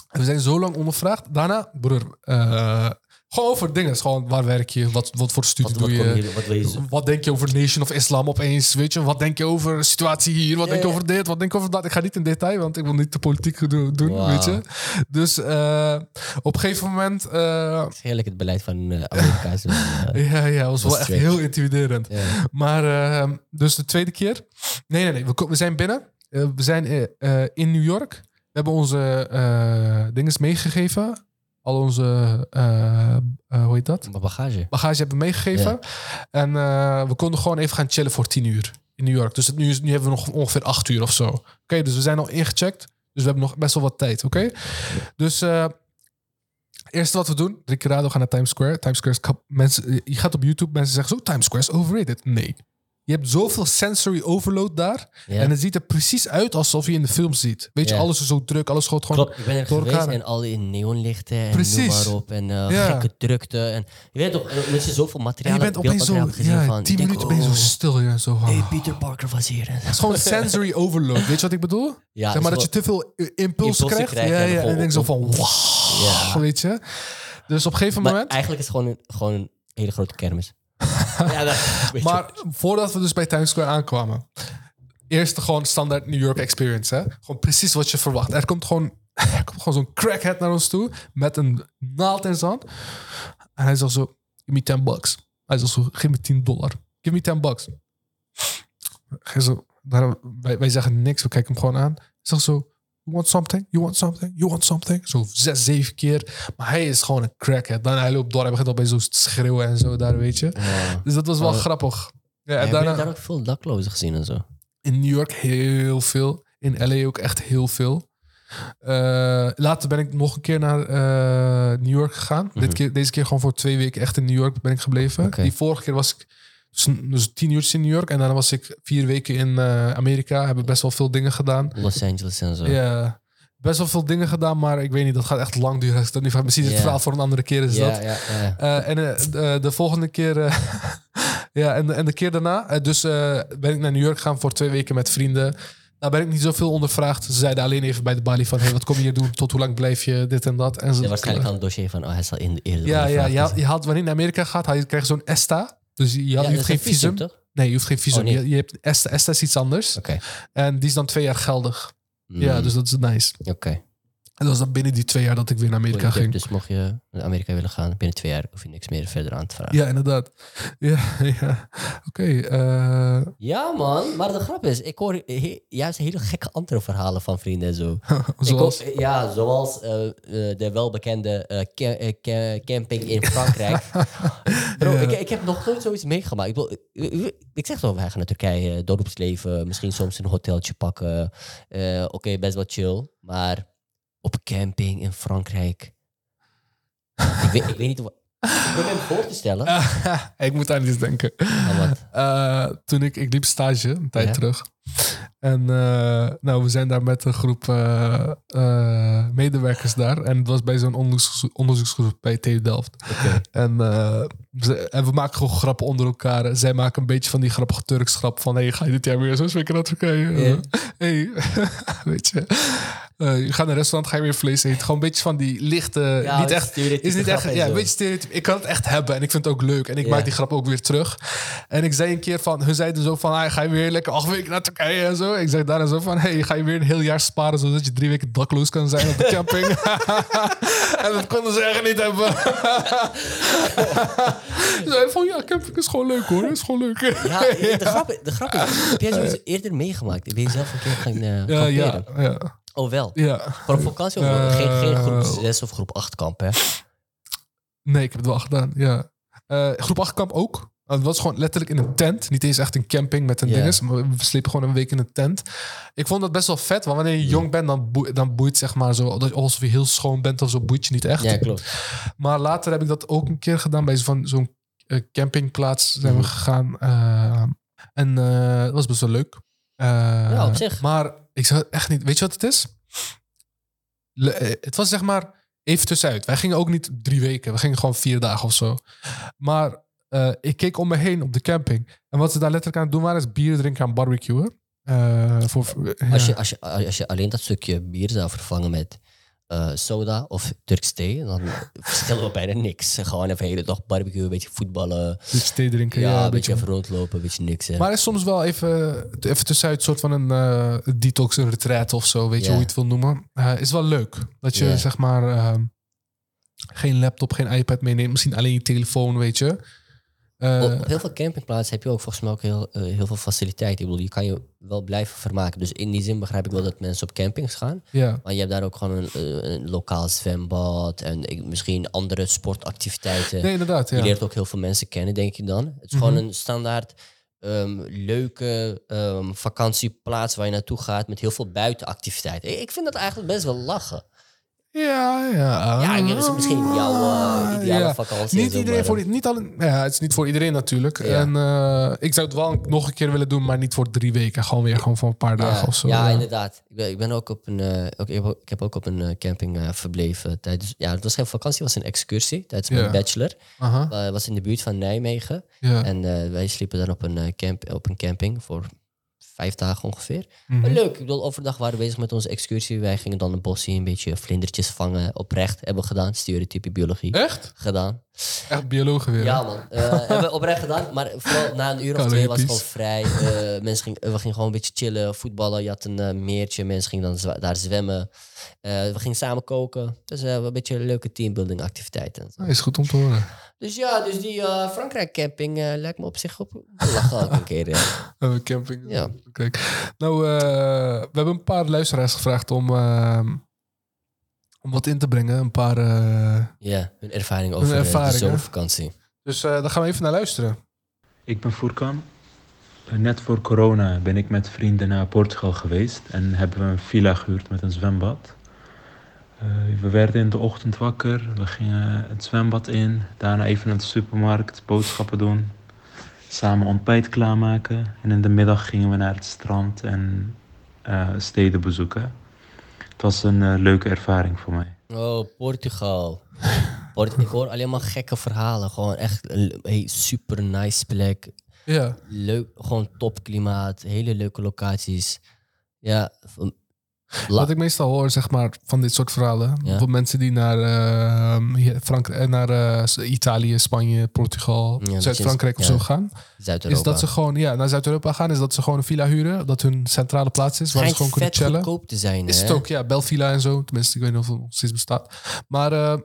We zijn zo lang ondervraagd. Daarna, broer, eh, gewoon over dingen. Gewoon, waar werk je? Wat, wat voor studie Wat, doe je? wat je Wat denk je over Nation of Islam opeens? Weet je, wat denk je over de situatie hier? Wat Ja, denk je ja. over dit? Wat denk je over dat? Ik ga niet in detail, want ik wil niet de politiek doen, weet je. Dus eh, op een gegeven moment... eh, Het heerlijk het beleid van Amerika. is, eh, ja, ja, was wel Was echt strict. heel intimiderend. ja. Maar eh, dus de tweede keer. Nee, nee, nee. We, we zijn binnen. We zijn in New York. We hebben onze dingen meegegeven. Al onze, eh, eh, hoe heet dat? Bagage. Bagage hebben meegegeven. En eh, we konden gewoon even gaan chillen voor tien uur in New York. Dus het, nu, is, nu hebben we nog ongeveer acht uur of zo. Oké, dus we zijn al ingecheckt. Dus we hebben nog best wel wat tijd, oké? Dus eerste wat we doen, we gaan naar Times Square. Times Square is kap- mensen, je gaat op YouTube, mensen zeggen zo, Times Square is overrated. Nee. Je hebt zoveel sensory overload daar. Ja. En het ziet er precies uit alsof je in de film ziet. Weet je, Ja. alles is zo druk, alles gaat gewoon... Klopt, ik ben er door geweest elkaar. en al die neonlichten en Precies. noem maar op. En eh, Ja. gekke drukte. En, je weet toch, als je zoveel En materiaal je bent opeens zo, ja, van... tien minuten ben je zo oh, stil. Ja, zo Hey, Peter Parker was hier. Het is gewoon sensory overload. Weet je wat ik bedoel? Ja, zeg maar dat je te veel eh, impuls Impulsen krijgt. krijgt ja, ja, en denk zo van, wow, weet je. Dus op een gegeven Maar moment... eigenlijk is het gewoon een, gewoon een hele grote kermis. Maar voordat we dus bij Times Square aankwamen... Eerst gewoon standaard New York experience. Hè? Gewoon precies wat je verwacht. Er komt gewoon, er komt gewoon zo'n crackhead naar ons toe... met een naald in zijn hand. En hij zegt zo, give me 10 bucks. Hij zegt zo, geef me 10 dollar. Give me 10 bucks. Hij zo, wij, wij zeggen niks, we kijken hem gewoon aan. Hij zegt zo, you want something? You want something? You want something? Zo zes, zeven keer. Maar hij is gewoon een crackhead. Dan hij loopt door, hij begint al bij zo te schreeuwen en zo daar, weet je. Ja. Dus dat was wel Oh. grappig. Ja, en daarna, daar ook veel daklozen gezien en zo? in New York heel veel. In LA ook echt heel veel. Eh, later ben ik nog een keer naar eh, New York gegaan. Dit keer, deze keer gewoon voor twee weken echt in New York ben ik gebleven. Die vorige keer was ik dus, dus tien uurtjes in New York. En daarna was ik vier weken in eh, Amerika. Hebben best wel veel dingen gedaan. Los Angeles en zo. Ja, best wel veel dingen gedaan. Maar ik weet niet, dat gaat echt lang duren. Dat nu. Misschien is het verhaal voor een andere keer is dat. Eh, en eh, de, de volgende keer... ja, en, en de keer daarna... dus ben ik naar New York gegaan voor twee weken met vrienden. Daar ben ik niet zoveel ondervraagd. Ze zeiden alleen even bij de balie van... Hey, wat kom je hier doen? Tot hoe lang blijf je? Dit en dat. En ze, Ja, waarschijnlijk al een dossier van, oh, hij zal in de eerder ja, ja, je, had- je had, wanneer je naar Amerika gaat, krijg je zo'n ESTA. Dus je, had- Ja, je hoeft geen een visum, visum. Nee, je hoeft geen visum. Oh, nee. je, je hebt ESTA. ESTA is iets anders. Oké. En die is dan twee jaar geldig. Ja, Mm, dus dat is nice. Oké. En dat was dan binnen die twee jaar dat ik weer naar Amerika ging. Dus mocht je naar Amerika willen gaan, binnen twee jaar hoef je niks meer verder aan te vragen. Ja, inderdaad. Ja, ja. Oké. eh, Ja, man. Maar de grap is, ik hoor he- juist hele gekke andere verhalen van vrienden en zo. zoals... Hoor- ja, zoals eh, eh, de welbekende ca- ca- camping in Frankrijk. Bro, Ja. ik, ik heb nog nooit zoiets meegemaakt. Ik, bedoel, ik, ik zeg toch, wij gaan naar Turkije, dorpsleven, misschien soms een hoteltje pakken. Oké, best wel chill. Maar op camping in Frankrijk. ik, weet, ik weet niet of... Ik probeer me voor te stellen. ik moet aan iets denken. Eh, toen ik, ik liep stage een tijd Ja. terug. En eh, nou, we zijn daar met een groep eh, medewerkers daar. En het was bij zo'n onderzoeks, onderzoeksgroep bij TU Delft. En, ze- en we maken gewoon grappen onder elkaar. Zij maken een beetje van die grappige Turks grap van... hey, ga je dit jaar weer zo spreken naar Turkije? Hey, weet je. Eh, je gaat naar een restaurant, ga je weer vlees eten. Gewoon een beetje van die lichte, Ja, niet echt, is niet echt, ja, een beetje stereotype. Ik kan het echt hebben en ik vind het ook leuk. En ik maak die grap ook weer terug. En ik zei een keer van, hun zeiden zo van, ah, ga je weer lekker acht weken naar Turkije en zo. Ik zeg daarna zo van, hey, ga je weer een heel jaar sparen zodat je drie weken dakloos kan zijn op de camping. en dat konden ze echt niet hebben. Ze van, ja, camping is gewoon leuk hoor, is gewoon leuk. Ja, de grap, de grap is, heb jij zoiets eerder meegemaakt? Ben je zelf een keer gaan eh Ja, ja, ja. Oh, wel. ja. Op vakantie of Eh, geen, geen groep 6 of groep 8 kamp, hè? Nee, ik heb het wel gedaan, ja. Eh, groep 8 kamp ook. Uh, Het was gewoon letterlijk in een tent. Niet eens echt een camping met een Ja. dinges. Maar we sliepen gewoon een week in een tent. Ik vond dat best wel vet. Want wanneer je jong bent, dan, boe- dan boeit zeg maar zo... Alsof je heel schoon bent of zo, boeit je niet echt. Ja, klopt. Maar later heb ik dat ook een keer gedaan bij zo'n zo'n, eh, campingplaats zijn Mhm. we gegaan. eh, en eh, dat was best wel leuk. Eh, Ja, op zich. Maar ik zou echt niet... Weet je wat het is? Le- eh, het was zeg maar even tussenuit. Wij gingen ook niet drie weken. We gingen gewoon vier dagen of zo. Maar eh, ik keek om me heen op de camping. En wat ze daar letterlijk aan het doen waren, is bier drinken aan barbecuen. Voor, Als, je, als, je, als je alleen dat stukje bier zou vervangen met eh, soda of Turks thee, dan verschillen we bijna niks. Gewoon even de hele dag barbecue, een beetje voetballen. Een beetje thee drinken. Ja, Ja, een beetje even rondlopen, een beetje niks. hè. Maar er is soms wel even, even tussenuit soort van een eh, detox, een retreat of zo, weet je hoe je het wil noemen. Eh, is wel leuk. Dat je zeg maar ehm, geen laptop, geen iPad meeneemt. Misschien alleen je telefoon, weet je. Eh, Op heel veel campingplaatsen heb je ook volgens mij ook heel, eh, heel veel faciliteiten. Ik bedoel, je kan je wel blijven vermaken. Dus in die zin begrijp ik wel dat mensen op campings gaan. Maar je hebt daar ook gewoon een, eh, een lokaal zwembad en ik- misschien andere sportactiviteiten. Nee, inderdaad. Je leert ook heel veel mensen kennen, denk ik dan. Het is Mhm. gewoon een standaard ehm, leuke ehm, vakantieplaats waar je naartoe gaat met heel veel buitenactiviteiten. Ik vind dat eigenlijk best wel lachen. Ja, ja. Ja, dat is misschien niet jouw eh, ideale Ja. vakantie. Niet iedereen maar, voor niet alle, ja, het is niet voor iedereen natuurlijk. Ja. En eh, ik zou het wel nog een keer willen doen, maar niet voor drie weken. Gewoon weer gewoon voor een paar dagen ja, of zo. ja, inderdaad. Ik ben, ik ben ook op een, eh, ook, ik, heb, ook- op een camping verbleven tijdens. Ja, het was geen vakantie, het was een excursie tijdens mijn bachelor. Het was in de buurt van Nijmegen. En wij sliepen dan op een, camp, op een camping voor vijf dagen ongeveer. Mhm. Leuk. Ik bedoel, overdag waren we bezig met onze excursie. Wij gingen dan een bosje een beetje vlindertjes vangen. Oprecht hebben we gedaan. Stereotype biologie Echt? gedaan. Echt biologen weer. Ja man, Eh, hebben we oprecht gedaan. Maar vooral na een uur of twee was het gewoon vrij. Eh, mensen gingen, we gingen gewoon een beetje chillen, voetballen. Je had een eh, meertje, mensen gingen dan daar zwemmen. We gingen samen koken. Dus eh, een beetje leuke teambuilding activiteiten. Ah, is goed om te horen. Dus ja, dus die eh, Frankrijk camping eh, lijkt me op zich op lachen ook een keer. ja. Eh, camping. Ja. Kijk. Nou, eh, we hebben een paar luisteraars gevraagd om, eh, om wat in te brengen. Een paar. eh, Ja, hun ervaring over eh, ervaring, de hè? zomervakantie. dus eh, daar gaan we even naar luisteren. Ik ben Furkan. Eh, Net voor corona ben ik met vrienden naar Portugal geweest en hebben we een villa gehuurd met een zwembad. Eh, we werden in de ochtend wakker, we gingen het zwembad in, daarna even naar de supermarkt, boodschappen doen, samen ontbijt klaarmaken en in de middag gingen we naar het strand en eh, steden bezoeken. Het was een eh, leuke ervaring voor mij. Oh, Portugal. Port ik hoor alleen maar gekke verhalen. Gewoon echt een hey, super nice plek. Ja. Leuk, gewoon topklimaat. Hele leuke locaties. Ja, van- la- Wat ik meestal hoor, zeg maar, van dit soort verhalen. Ja. Van mensen die naar, eh, hier, Frankrijk, eh, naar eh, Italië, Spanje, Portugal, Ja, Zuid-Frankrijk of ja. zo gaan. Is dat ze gewoon ja, naar Zuid-Europa gaan, is dat ze gewoon een villa huren. Dat hun centrale plaats is, waar ze gewoon kunnen chillen. goedkoop te zijn. Is hè? het ook, ja, Belvilla en zo. Tenminste, ik weet niet of het nog steeds bestaat. Maar eh,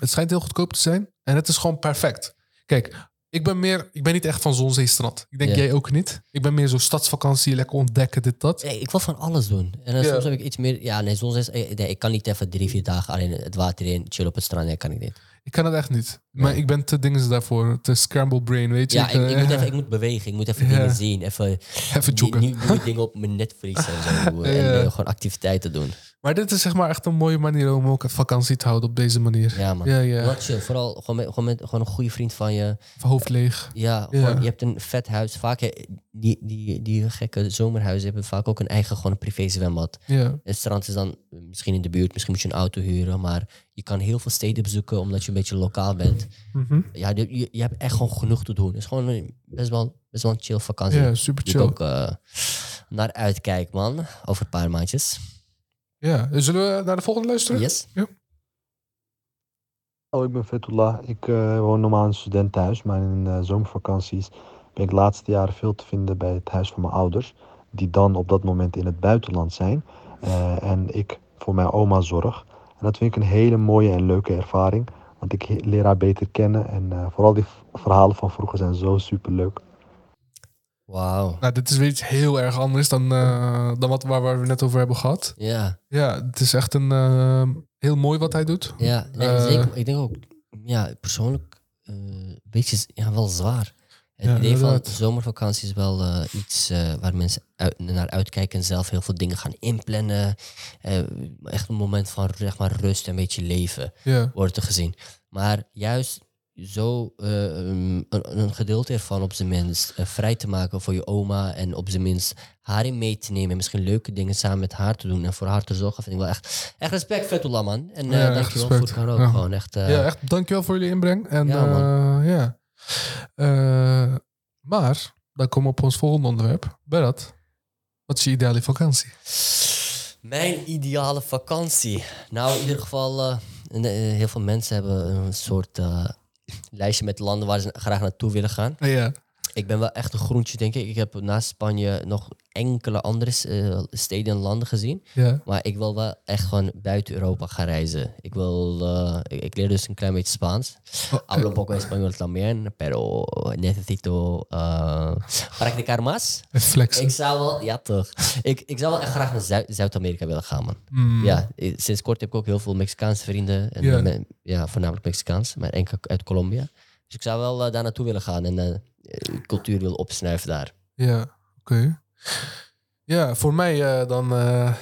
het schijnt heel goedkoop te zijn. En het is gewoon perfect. Kijk, ik ben meer, ik ben niet echt van zon, zee, strand. Ik denk Ja. jij ook niet. Ik ben meer zo stadsvakantie, lekker ontdekken, dit, dat. Nee, ik wil van alles doen. En dan Ja. soms heb ik iets meer... Ja, nee, soms is... eh, Nee, ik kan niet even drie, vier dagen alleen het water in, chillen op het strand. Nee, kan ik niet. Ik kan het echt niet. Maar ik ben te dingen daarvoor. Te scramble brain, weet je. Ja, ik, ik, eh, moet even, ik moet bewegen. Ik moet even Ja. dingen zien. Even, even joggen. dingen op mijn Netflix en zo. En eh, gewoon activiteiten doen. Maar dit is zeg maar echt een mooie manier om ook vakantie te houden op deze manier. Ja, man. Ja, ja. Chill. Vooral gewoon met, gewoon met gewoon een goede vriend van je. Hoofd leeg. Ja, Ja. Gewoon, je hebt een vet huis. Vaak, eh, die, die, die gekke zomerhuizen hebben vaak ook een eigen gewoon een privé zwembad. Ja. Het strand is dan misschien in de buurt, misschien moet je een auto huren. Maar je kan heel veel steden bezoeken omdat je een beetje lokaal bent. Mhm. Ja, je, je, hebt echt gewoon genoeg te doen. Het is gewoon een, best, wel, best wel een chill vakantie. ja, super chill. ook eh, naar uitkijk, man. Over een paar maandjes. Ja, zullen we naar de volgende luisteren? Yes. Oh, ik ben Fethullah. Ik eh, woon normaal in een studentenhuis, maar in eh, zomervakanties ben ik de laatste jaren veel te vinden bij het huis van mijn ouders, die dan op dat moment in het buitenland zijn. Eh, en ik voor mijn oma zorg. En dat vind ik een hele mooie en leuke ervaring, want ik leer haar beter kennen en eh, vooral die verhalen van vroeger zijn zo super leuk. Wauw. Nou, dit is weer iets heel erg anders dan, eh, dan wat, waar, waar we net over hebben gehad. Ja, Ja, het is echt een eh, heel mooi wat hij doet. ja. Nee, Eh. zeker. Ik denk ook, ja, persoonlijk een beetje, ja, wel zwaar. Het Ja, idee van inderdaad. zomervakantie is wel iets waar mensen uit- naar uitkijken en zelf heel veel dingen gaan inplannen. Echt een moment van zeg maar, rust en een beetje leven Ja, wordt er gezien. Maar juist zo eh, een, een gedeelte ervan op zijn minst eh, vrij te maken voor je oma en op zijn minst haar in mee te nemen en misschien leuke dingen samen met haar te doen en voor haar te zorgen, vind ik wel echt, echt respect, Fethullah man. En eh Ja, dankjewel voor het gaan ook Ja. gewoon echt. ja, echt dankjewel voor jullie inbreng. En Ja, maar, dan komen we op ons volgende onderwerp. Berat, wat is je ideale vakantie? Mijn ideale vakantie. Nou, in ieder geval, heel veel mensen hebben een soort lijstje met landen waar ze graag naartoe willen gaan. Ja, Ik ben wel echt een groentje, denk ik. Ik heb naast Spanje nog enkele andere eh, steden en landen gezien. ja. Maar ik wil wel echt gewoon buiten Europa gaan reizen. Ik wil, eh, ik, ik leer dus een klein beetje Spaans. Oh, Hablo poco español también, pero necesito uh, practicar más. flexen. Ik zou wel, ja toch. Ik, ik zou wel echt graag naar Zuid- Zuid-Amerika willen gaan, man. Mm. Ja, sinds kort heb ik ook heel veel Mexicaanse vrienden. En, Ja. ja, voornamelijk Mexicaans, maar enkel uit Colombia. Dus ik zou wel daar naartoe willen gaan en cultuur willen opsnuiven daar. Ja, oké. Ja, voor mij eh, dan... eh,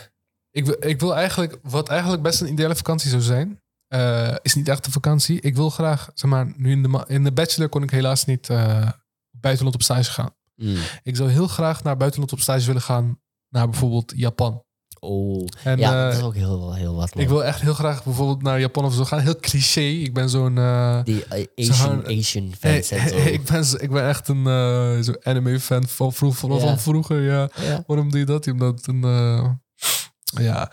ik, wil, ik wil eigenlijk... Wat eigenlijk best een ideale vakantie zou zijn... eh, is niet echt een vakantie. Ik wil graag, zeg maar... Nu in de, in de bachelor kon ik helaas niet eh, buitenland op stage gaan. Mm. Ik zou heel graag naar buitenland op stage willen gaan... Naar bijvoorbeeld Japan. Oh, En, ja, eh, dat is ook heel, heel wat, man. Ik wil echt heel graag bijvoorbeeld naar Japan of zo gaan. Heel cliché. Ik ben zo'n... eh, Die eh, Asian, Asian zo. hey, ik, ben, zo- ik ben echt een uh, zo'n anime-fan van, vroeg, vroeger. Ja. Waarom doe je dat? Omdat een. ja,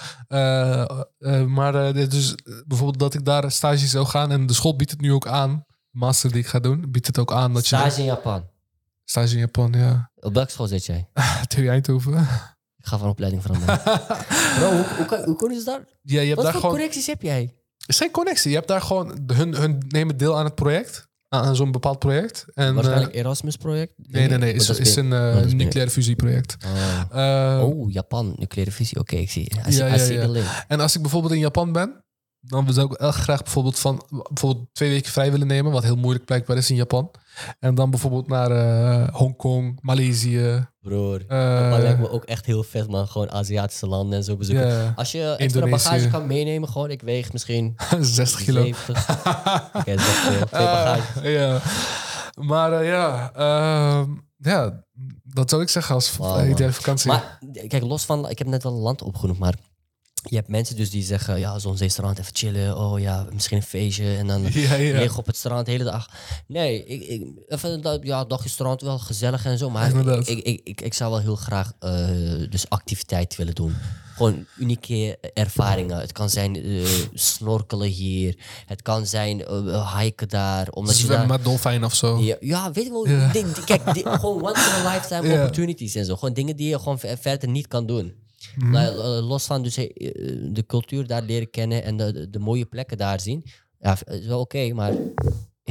maar dit dus bijvoorbeeld dat ik daar stage zou gaan en de school biedt het nu ook aan. De master die ik ga doen, biedt het ook aan dat je Stage in Japan. stage in Japan, ja. Op welke school zit jij? TU Eindhoven. Ik ga van opleiding veranderen. Bro, hoe, hoe, hoe kunnen ze daar? ja, je hebt Wat daar voor gewoon. connecties heb jij? Het is geen connectie. Je hebt daar gewoon. Hun, hun nemen deel aan het project. Aan, aan zo'n bepaald project. En, eh, Waarschijnlijk Erasmus-project? nee, nee, nee. Oh, Het is, dat is een oh, eh, is nucleaire fusieproject. Oh. Eh, Oh, Japan, nucleaire fusie. Oké, ik zie. I Ja, ja, ja. En als ik bijvoorbeeld in Japan ben, dan zou ik echt graag bijvoorbeeld van bijvoorbeeld twee weken vrij willen nemen, wat heel moeilijk blijkbaar is in Japan. En dan bijvoorbeeld naar eh, Hongkong, Maleisië. Broer, eh, Japan lijkt me ook echt heel vet, man. Gewoon Aziatische landen en zo bezoeken. Als je extra bagage kan meenemen, gewoon, ik weeg misschien 60 kilo. 70. Oké, dat is veel. Twee bagage. Eh, ja. Maar eh, ja, ehm, ja, dat zou ik zeggen als uh, ideale vakantie. Maar kijk, los van, ik heb net wel een land opgenoemd, maar je hebt mensen dus die zeggen, ja, zo'n zeestrand, even chillen. Oh ja, misschien een feestje en dan ja, ja. liggen op het strand de hele dag. Nee, ik, ik, even dat, ja, dagje strand wel gezellig en zo, maar ik, ik, ik, ik zou wel heel graag eh, dus activiteit willen doen. Gewoon unieke ervaringen. Het kan zijn eh, snorkelen hier. Het kan zijn eh, hiken daar. Omdat je daar, met dolfijn of zo. ja, ja, weet je wel. Ding- kijk, gewoon once in a lifetime opportunities en zo. Gewoon dingen die je gewoon ver- verder niet kan doen. Mhm. Eh, los van dus, eh, de cultuur daar leren kennen en de, de, mooie plekken daar zien. Ja, is wel oké, maar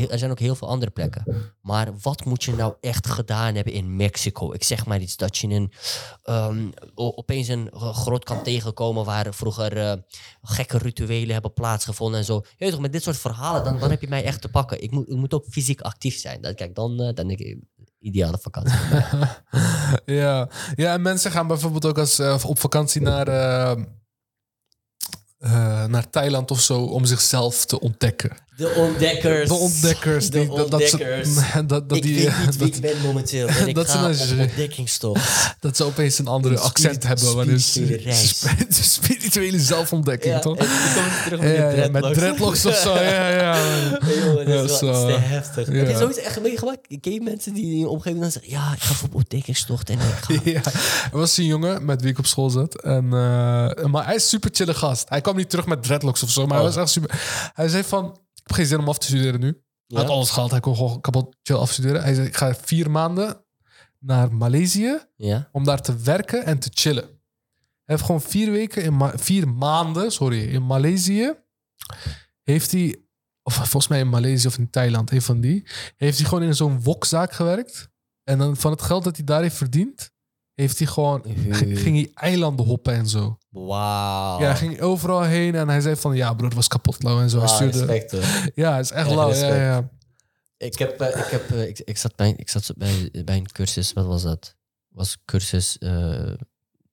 er zijn ook heel veel andere plekken. Maar wat moet je nou echt gedaan hebben in Mexico? Ik zeg maar iets dat je een, ehm, opeens een eh, grot kan tegenkomen waar vroeger eh, gekke rituelen hebben plaatsgevonden en zo. Je toch, met dit soort verhalen, dan, dan heb je mij echt te pakken. Ik moet, ik moet ook fysiek actief zijn. Dan, kijk, dan, eh, dan ik, ideale vakantie. ja. ja, en mensen gaan bijvoorbeeld ook als, eh, op vakantie naar, eh, eh, naar Thailand of zo om zichzelf te ontdekken. De ontdekkers. De ontdekkers. De dat- ontdekkers. ze, dat, dat, ik die, weet niet wie dat, ik ben momenteel. En ik dat ze ga op ontdekkingstocht. dat ze opeens een andere Een accent hebben. Wanneer ze spirituele zelfontdekking, Ja, toch? en terug met, Ja, ja, dreadlocks of zo. Ja, ja. Hey, jongen, Ja, dat is wel te heftig. Ja. Heb je zoiets echt meegemaakt? Ken mensen die in je omgeving dan zeggen... Ja, ik ga op ontdekkingstocht en ik ga... Ja, er was een jongen met wie ik op school zat. En, eh, maar hij is super chille gast. Hij kwam niet terug met dreadlocks of zo, maar hij Oh. was echt super. Hij zei van, ik heb geen zin om af te studeren nu. Hij had alles gehaald. Hij kon gewoon kapot chill afstuderen. Hij zei, ik ga vier maanden naar Maleisië om daar te werken en te chillen. Hij heeft gewoon vier weken, in Ma- vier maanden, sorry, in Maleisië. Heeft hij, of volgens mij in Maleisië of in Thailand, een van die. Heeft hij gewoon in zo'n wokzaak gewerkt. En dan van het geld dat hij daar heeft verdiend, heeft hij gewoon, ging hij eilanden hoppen en zo. Wauw. Ja, hij ging overal heen en hij zei van, ja broer, het was kapot lauw en zo. Hij Wauw, stuurde, respect hoor. ja, het is echt lauw. Ja, ja. Ik, heb, eh, ik, heb, eh, ik, ik zat, bij, ik zat bij, bij een cursus, wat was dat? Was cursus eh,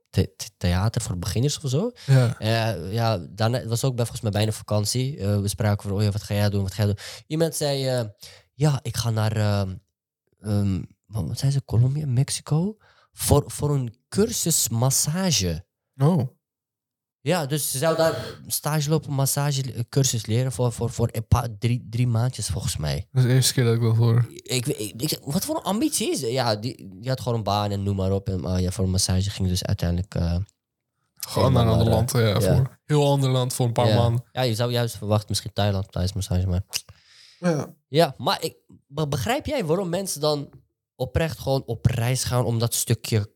the- the- theater voor beginners of zo. ja. Ja, daarna het was ook bij, volgens mij bijna vakantie. We spraken over, oh ja, wat ga jij doen, wat ga jij doen? Iemand zei, ja, ik ga naar, ehm, ehm, wat wat zei ze, Colombia, Mexico, voor, voor een cursus massage. Oh, Ja, dus ze zou daar stage lopen, massage cursus leren voor, voor, voor een paar, drie, drie maandjes volgens mij. dat is de eerste keer dat ik dat hoor. Ik, ik, ik, wat voor een ambitie is het? Ja, die, die had gewoon een baan en noem maar op. En, maar ja, voor een massage ging dus uiteindelijk... eh, Gewoon naar een ander land. Ja, ja. Voor heel ander land voor een paar ja. maanden. Ja, je zou juist verwachten misschien Thailand tijdens massage, maar... Ja. Ja, maar ik, be- begrijp jij waarom mensen dan oprecht gewoon op reis gaan om dat stukje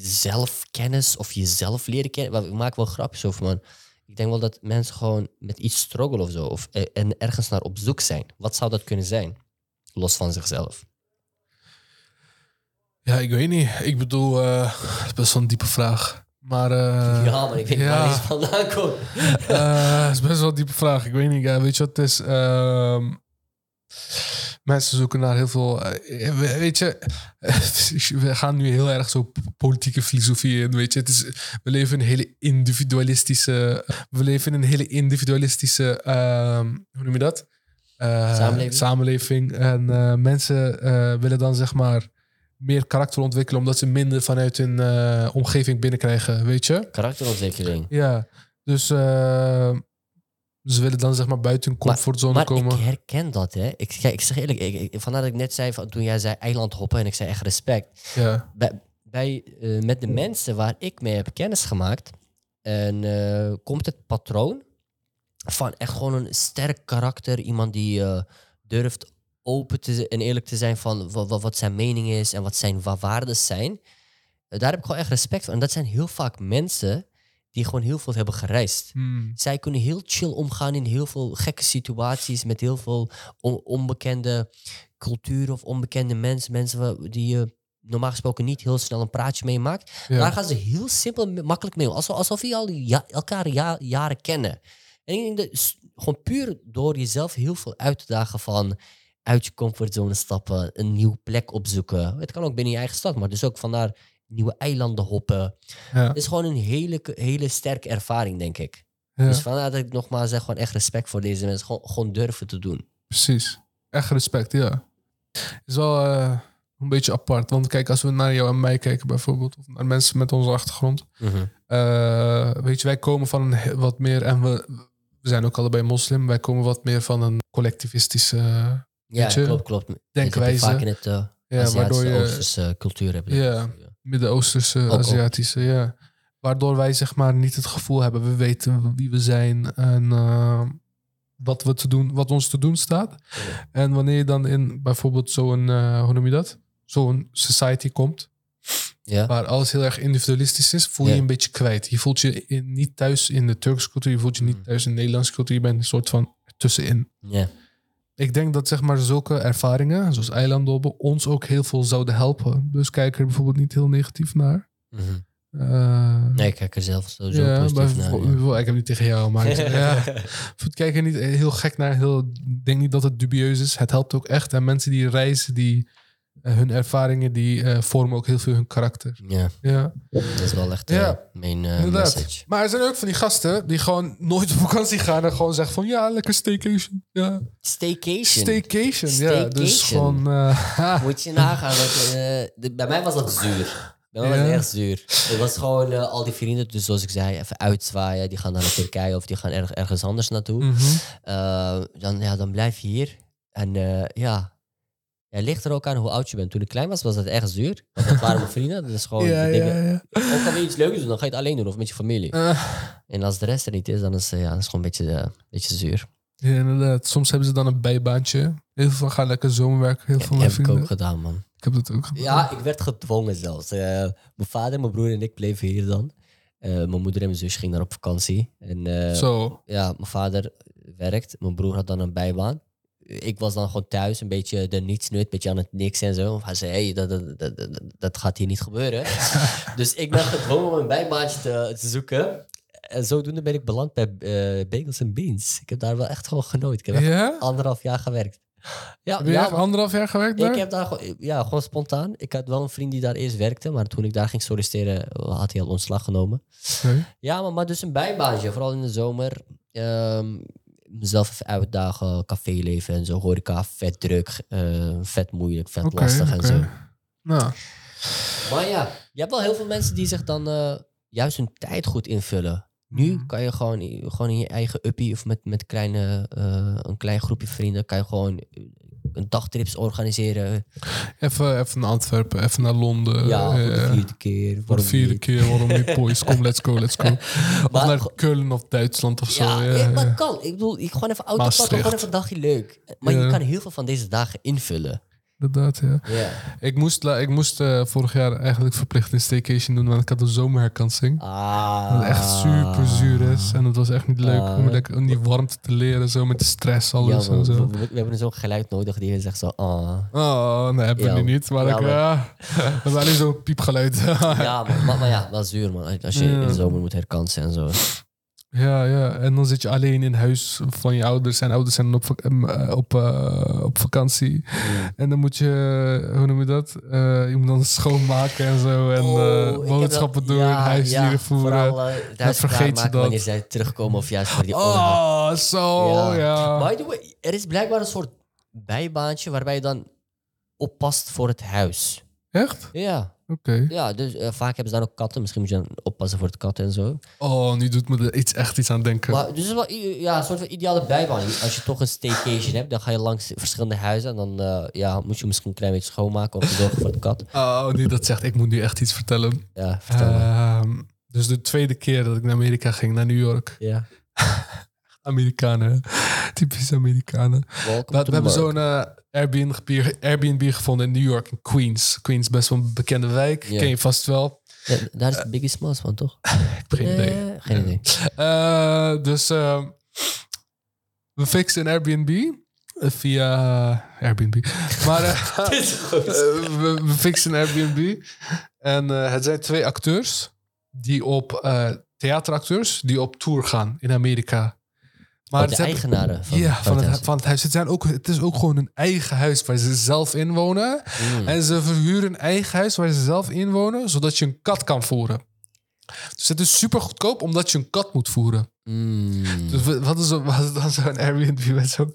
zelfkennis of jezelf leren kennen? Ik maak wel grapjes over, man. Ik denk wel dat mensen gewoon met iets struggelen of zo. Of, eh, en ergens naar op zoek zijn. Wat zou dat kunnen zijn? Los van zichzelf. Ja, ik weet niet. Ik bedoel, eh, het is best wel een diepe vraag. Maar eh, ja, maar ik weet niet ja. waar iets vandaan komt. het is best wel een diepe vraag. Ik weet niet. Ja, weet je wat het is? Ehm, mensen zoeken naar heel veel. eh, we- weet je, we gaan nu heel erg zo politieke filosofie in. Weet je, het is, we leven in een hele individualistische. We leven in een hele individualistische. ehm, hoe noem je dat? Eh, Samenleving. samenleving. En eh, mensen willen dan zeg maar meer karakter ontwikkelen omdat ze minder vanuit hun omgeving binnenkrijgen, weet je? Karakterontwikkeling. Ja, dus ze willen dan zeg maar buiten hun comfortzone Maar komen. ik herken dat, hè. Ik, ik zeg eerlijk, ik, ik- vandaar dat ik net zei, van, toen jij zei eiland hoppen en ik zei echt respect. Ja, bij, bij, eh, met de mensen waar ik mee heb kennis gemaakt, en, eh, komt het patroon van echt gewoon een sterk karakter. Iemand die eh, durft open te, en eerlijk te zijn van wa- wa- wat, zijn mening is en wat zijn wa- waarden zijn. Daar heb ik gewoon echt respect voor. En dat zijn heel vaak mensen die gewoon heel veel hebben gereisd. Hmm. Zij kunnen heel chill omgaan in heel veel gekke situaties met heel veel on- onbekende culturen of onbekende mensen. Mensen die je normaal gesproken niet heel snel een praatje mee maakt. ja. Daar gaan ze heel simpel makkelijk mee om. Alsof, alsof je al ja, elkaar ja- jaren kennen. En ik denk dat gewoon puur door jezelf heel veel uit te dagen van uit je comfortzone stappen, een nieuwe plek opzoeken. Het kan ook binnen je eigen stad, maar dus ook vandaar nieuwe eilanden hoppen. ja, Het is gewoon een hele, hele sterke ervaring, denk ik. ja, Dus vandaar dat ik nogmaals zeg, gewoon echt respect voor deze mensen. Gewoon, gewoon durven te doen. precies. Echt respect, ja. is wel eh, een beetje apart. Want kijk, als we naar jou en mij kijken bijvoorbeeld, of naar mensen met onze achtergrond. eh, weet je, wij komen van een wat meer, en we, we zijn ook allebei moslim, wij komen wat meer van een collectivistische Ja, klopt, klopt. denkwijze. Vaak in het uh, Ja, waardoor je- cultuur hebt. Ja. Midden-Oosterse, Ook, ook. Aziatische, ja. Waardoor wij zeg maar niet het gevoel hebben, we weten wie we zijn en eh, wat, we te doen, wat ons te doen staat. En wanneer je dan in bijvoorbeeld zo'n, eh, hoe noem je dat? Zo'n society komt, Ja. waar alles heel erg individualistisch is, voel je Ja. je een beetje kwijt. Je voelt je in- niet thuis in de Turkse cultuur, je voelt je niet Mm. thuis in de Nederlandse cultuur, je bent een soort van tussenin. ja. Ik denk dat zeg maar zulke ervaringen, zoals eilanddoppen, ons ook heel veel zouden helpen. Dus kijk er bijvoorbeeld niet heel negatief naar. Mhm. Eh, Nee, ik kijk er zelf sowieso ja, positief maar naar. ja. Ik heb niet tegen jou, maar ja, kijk er niet heel gek naar. Heel, ik denk niet dat het dubieus is. Het helpt ook echt. En mensen die reizen, die hun ervaringen die eh, vormen ook heel veel hun karakter. Ja, Ja, dat is wel echt Ja. eh, mijn inderdaad. message. Maar er zijn ook van die gasten die gewoon nooit op vakantie gaan en gewoon zeggen van ja, lekker staycation. Ja, Staycation. staycation. Ja, dus Staycation. gewoon. Moet je nagaan. Dat, de- bij mij was dat zuur. Bij mij was het Ja. echt zuur. Het was gewoon al die vrienden, dus zoals ik zei, even uitzwaaien. Die gaan naar Turkije of die gaan erg, ergens anders naartoe. mhm. Dan, ja, dan blijf je hier. En ja, ja, het ligt er ook aan hoe oud je bent. Toen ik klein was, was dat echt zuur. Want dat waren mijn vrienden. Dat is gewoon, ja, ja, ja. ook al wil je iets leuks doen, dan ga je het alleen doen of met je familie. Eh, En als de rest er niet is, dan is, eh, ja, dat is gewoon een beetje, eh, beetje zuur. ja, inderdaad. Soms hebben ze dan een bijbaantje. Heel veel gaan lekker zomerwerken. Heel veel heb mijn ik vrienden. ook gedaan, man. Ik heb dat ook gedaan. Ja, ik werd gedwongen zelfs. Mijn vader, mijn broer en ik bleven hier dan. Mijn moeder en mijn zus gingen dan op vakantie. En Zo. ja, mijn vader werkt. Mijn broer had dan een bijbaan. Ik was dan gewoon thuis, een beetje de nietsnut, een beetje aan het niks en zo. Hij zei, hey, dat, dat, dat, dat, gaat hier niet gebeuren. dus ik ben gedwongen om een bijbaantje te, te zoeken. En zodoende ben ik beland bij eh, Bagels and Beans. Ik heb daar wel echt gewoon genoten. Ik heb anderhalf jaar gewerkt. Ja, Heb je ja, anderhalf jaar gewerkt daar? Ik heb daar gewoon, ja, gewoon spontaan. Ik had wel een vriend die daar eerst werkte, maar toen ik daar ging solliciteren, had hij al ontslag genomen. Ja, maar, maar dus een bijbaantje, vooral in de zomer. Ehm, mezelf even uitdagen, caféleven en zo. Horeca, vet druk, eh, vet moeilijk, vet lastig en zo. Nou, Maar ja, je hebt wel heel veel mensen die zich dan eh, juist hun tijd goed invullen. Nu Mhm. kan je gewoon, gewoon in je eigen uppie of met, met kleine, eh, een klein groepje vrienden, kan je gewoon dagtrips organiseren. even, even naar Antwerpen, even naar Londen. Ja, voor de eh, vierde keer. voor de waarom vierde niet? keer, waarom niet, boys? Kom, let's go, let's go. Of Maar- naar Keulen of Duitsland of zo. Ja, Ja, ja, maar kan. Ik bedoel, ik gewoon even auto pakken, gewoon even een dagje leuk. Maar je kan heel veel van deze dagen invullen. Inderdaad, ja. Ik moest, ik moest eh, vorig jaar eigenlijk verplicht een staycation doen, want ik had een zomerherkansing. Ah. Wat echt super zuur is. En het was echt niet leuk Ah. om lekker die warmte te leren, zo met de stress, alles en zo. we- we hebben zo'n geluid nodig die je zegt zo... Ah. Oh, nee, hebben we Ja, nu niet. Maar ja, ik, ja, we hebben alleen zo'n piepgeluid. Ja, maar, maar, maar ja, wel zuur man. Als je in de zomer moet herkansen en zo. Ja, ja. En dan zit je alleen in huis van je ouders. En ouders zijn op, eh, op, eh, op vakantie. En dan moet je, hoe noem je dat? Eh, je moet dan schoonmaken en zo. En Oh, boodschappen dat- doen, ja, huisdieren ja, voeren. Vooral huis vergeet je dat. wanneer zij terugkomen of juist voor die. Oh, zo, Ja. ja. By the way, er is blijkbaar een soort bijbaantje waarbij je dan oppast voor het huis. Echt? Ja, Oké. ja dus eh, vaak hebben ze dan ook katten. Misschien moet je dan oppassen voor het katten en zo. Oh, nu doet me er iets, echt iets aan denken. Maar dus het is wel ja, een soort van ideale bijbaan. Als je toch een staycation hebt, dan ga je langs verschillende huizen. En dan eh, ja, moet je misschien een klein beetje schoonmaken of zorgen voor het kat. Oh, nu dat zegt, ik moet nu echt iets vertellen. Ja, vertel. Ehm, dus de tweede keer dat ik naar Amerika ging, naar New York. Ja. Amerikanen, typisch Amerikanen. We, hebben zo'n eh, Airbnb, Airbnb gevonden in New York, in Queens. Queens, best wel een bekende wijk. Ken je vast wel. Ja, daar is Biggie Smalls van, toch? Ik heb geen idee. Eh, geen idee. Eh, dus we fixen een Airbnb via Airbnb. Maar we, we fixen een Airbnb. En het zijn twee acteurs die op theateracteurs die op tour gaan in Amerika. Maar Oh, de eigenaren van, ja, van het, huis. van het huis. Het, zijn ook, het is ook gewoon een eigen huis waar ze zelf in wonen. Mm. En ze verhuren een eigen huis waar ze zelf in wonen, zodat je een kat kan voeren. Dus het is super goedkoop omdat je een kat moet voeren. Mm. Dus wat is was het dan zo'n Airbnb met zo'n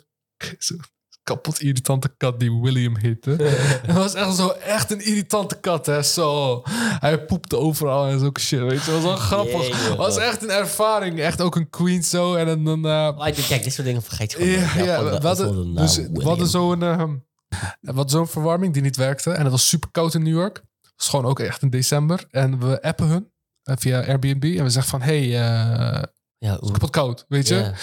zo kapot irritante kat die William heette. Het was echt zo echt een irritante kat, hè. Zo. Hij poepte overal en zo shit, weet je. Het was wel grappig. Het was echt een ervaring. Echt ook een queen zo. En dan... eh, Maar kijk, dit soort dingen vergeet je gewoon. ja, we hadden, de dus, we hadden zo'n we hadden zo'n verwarming die niet werkte. En het was super koud in New York. Het was gewoon ook echt in december. En we appen hun eh, via Airbnb. En we zeggen van, hey, eh, Ja, het is kapot koud, weet je. ja.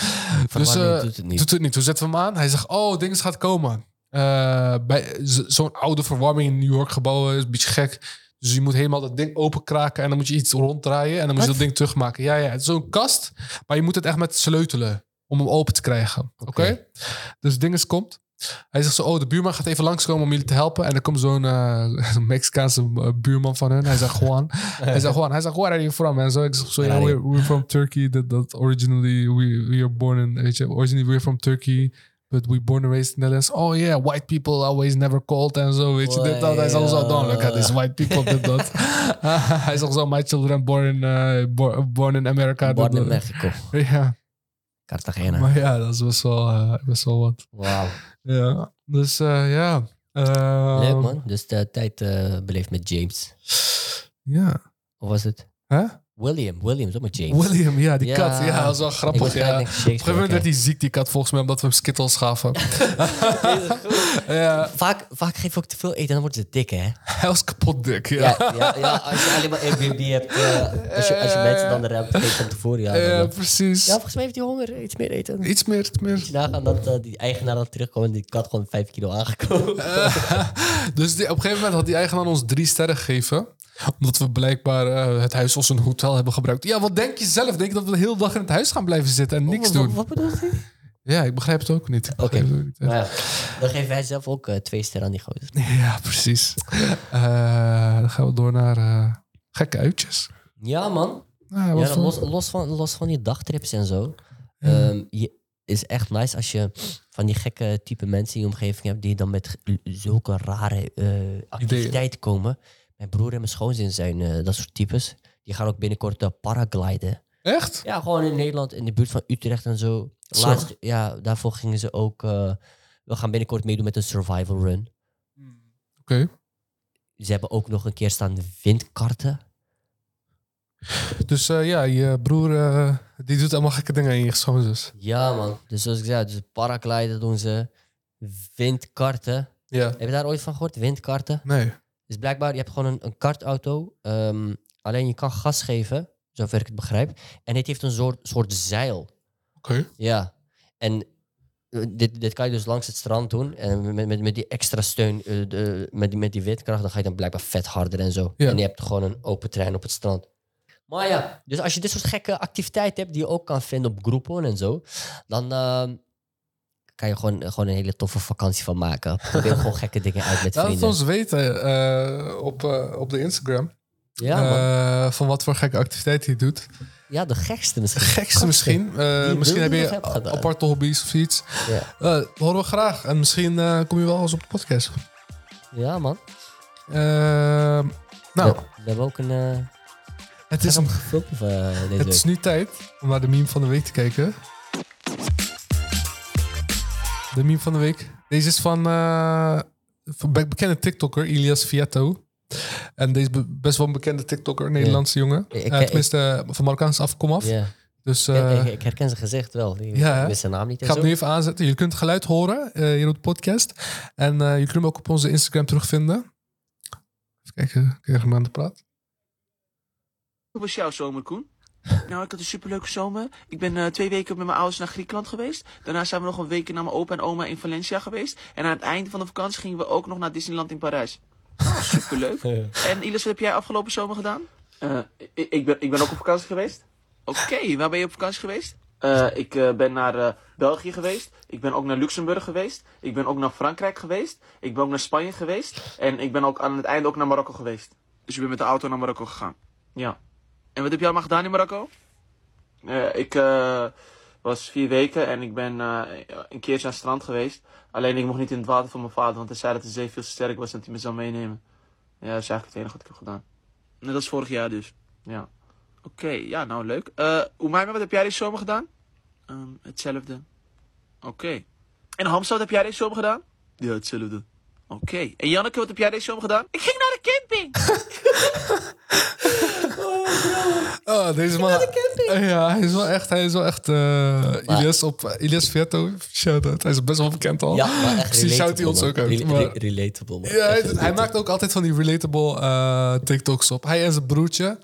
Dus eh, doet het niet. doet het niet. Toen zetten we hem aan. Hij zegt, oh, ding gaat komen. Eh, bij zo'n oude verwarming in New York gebouwen is een beetje gek. Dus je moet helemaal dat ding openkraken en dan moet je iets ronddraaien en dan moet je dat ding terugmaken. Ja, ja, het is zo'n kast, maar je moet het echt met sleutelen om hem open te krijgen. Oké? Dus het ding is komt. Hij zegt zo, oh, de buurman gaat even langskomen om jullie te helpen. En er komt zo'n eh, Mexicaanse eh, buurman van hun. Hij zegt Juan. hij zegt Juan. Hij zegt, where are you from? En zo, ik zeg zo, yeah, we're, we're from Turkey. That, that originally, we, we are born in, weet je, originally we're from Turkey. But we born and raised in the Netherlands. Oh yeah, white people always never cold en zo. Weet je, dit, dat. Hij zag zo, don't look at these white people, dit, dat. Hij zag zo, my children born in, uh, born, born in America. Born in. Mexico. Ja, Cartagena. maar ja, dat is best wel, eh, best wel wat. Wauw. Ja, dus eh, ja. Eh, Leuk man. Dus de tijd eh, beleefd met James. Ja. Of was het? Hè? William. William, ook met James. William, ja, die Ja. kat. Ja, dat was wel grappig. Ja. Op een gegeven moment werd hij ziek, die kat, volgens mij, omdat we hem skittles gaven. ja, Vaak, vaak geef je ook te veel eten en dan worden ze dik, hè? hij was kapot dik. Ja, Ja, ja, ja als je alleen maar Airbnb hebt, eh, als, je, als je mensen dan er hebt gegeten van tevoren, ja. Ja, precies. ja, volgens mij heeft hij honger, iets meer eten. Iets meer, iets meer. Nagaan dat eh, die eigenaar dan terugkomt en die kat gewoon 5 kilo aangekomen. dus die, op een gegeven moment had die eigenaar ons drie sterren gegeven. Omdat we blijkbaar eh, het huis als een hotel hebben gebruikt. Ja, wat denk je zelf? Denk je dat we de hele dag in het huis gaan blijven zitten en niks wat- doen? Wat bedoelt hij? Ja, ik begrijp het ook niet. Hè. Nou ja, dan geven wij zelf ook eh, twee sterren aan die gozer. Ja, precies. Eh, dan gaan we door naar eh, gekke uitjes. Ja, man. Nou, Ja, voor- los, los, van, los van die dagtrips en zo. ehm, je, is echt nice als je van die gekke type mensen in je omgeving hebt die dan met zulke rare activiteiten komen. Mijn broer en mijn schoonzin zijn dat soort types. Die gaan ook binnenkort paragliden. Echt? Ja, gewoon in Nederland, in de buurt van Utrecht en zo. Laatst, ja, daarvoor gingen ze ook. eh, we gaan binnenkort meedoen met een survival run. Oké. Ze hebben ook nog een keer staan windkarten. Dus eh, ja, je broer eh, die doet allemaal gekke dingen in je schoonzus. Ja, man. Dus zoals ik zei, dus paragliden doen ze. Windkarten. Ja. Heb je daar ooit van gehoord? Windkarten. Nee. Dus blijkbaar, je hebt gewoon een, een kartauto. ehm, alleen je kan gas geven, zover ik het begrijp. En het heeft een soort, soort zeil. Oké. Ja. En eh, dit, dit kan je dus langs het strand doen. En met, met, met die extra steun, eh, de, met, die, met die windkracht, dan ga je dan blijkbaar vet harder en zo. Ja. En je hebt gewoon een open trein op het strand. Maar ja, dus als je dit soort gekke activiteiten hebt die je ook kan vinden op Groupon en zo, dan ehm, kan je gewoon, gewoon een hele toffe vakantie van maken. Probeer gewoon gekke dingen uit met Laat het vrienden. ons weten eh, op, eh, op de Instagram. Ja. Eh, van wat voor gekke activiteiten je doet. ja, de gekste misschien. Gekste misschien. Eh, misschien heb je aparte hobby's of iets. Ja. Eh, horen we graag. En misschien kom je wel eens op de podcast. ja, man. Nou, We, we hebben ook een... het is, grappig filmpje van deze het week. is nu tijd om naar de meme van de week te kijken. De meme van de week. Deze is van, van be- bekende TikToker, Ilias Vietto. En deze be- best wel een bekende TikToker, een Nederlandse jongen. Ik- Eh, ik- tenminste, van Marokkaanse afkomaf. Ja. Dus Ik- eh, ik, ik herken zijn gezicht wel. Ik Ja, wist zijn naam niet. ik ga het nu even aanzetten. Je kunt het geluid horen eh, hier op de podcast. En eh, je kunt hem ook op onze Instagram terugvinden. Even kijken, krijg hem aan de praat. Hoe was jouw zomer, Koen? Nou, ik had een superleuke zomer. Ik ben eh, twee weken met mijn ouders naar Griekenland geweest. Daarna zijn we nog een week naar mijn opa en oma in Valencia geweest. En aan het einde van de vakantie gingen we ook nog naar Disneyland in Parijs. Oh, superleuk. en Ilis, wat heb jij afgelopen zomer gedaan? Eh, ik, ik, ben, ik ben ook op vakantie geweest. Oké, waar ben je op vakantie geweest? Eh, ik eh, ben naar eh, België geweest. Ik ben ook naar Luxemburg geweest. Ik ben ook naar Frankrijk geweest. Ik ben ook naar Spanje geweest. En ik ben ook aan het einde ook naar Marokko geweest. Dus je bent met de auto naar Marokko gegaan? Ja. En wat heb je allemaal gedaan in Marokko? Eh, ik eh, was vier weken en ik ben eh, een keertje aan het strand geweest. Alleen ik mocht niet in het water van mijn vader, want hij zei dat de zee veel te sterk was en dat hij me zou meenemen. Ja, dat is eigenlijk het enige wat ik heb gedaan. Net als vorig jaar dus. Ja. Oké, ja, nou leuk. Eh Umayma, wat heb jij deze zomer gedaan? Ehm, hetzelfde. Oké. En Hamza, wat heb jij deze zomer gedaan? Ja, hetzelfde. Oké. En Janneke, wat heb jij deze zomer gedaan? Ik ging naar de camping! Oh, deze man. Eh, Ja, hij is wel echt, hij is wel echt eh Ilias op uh, Ilias Vietto. Shout-out. Hij is best wel bekend al. Ja, maar echt shout hij ons ook uit. Rel- maar- re- relatable, man. Ja, hij, hij maakt ook altijd van die relatable eh, TikToks op. Hij en zijn broertje.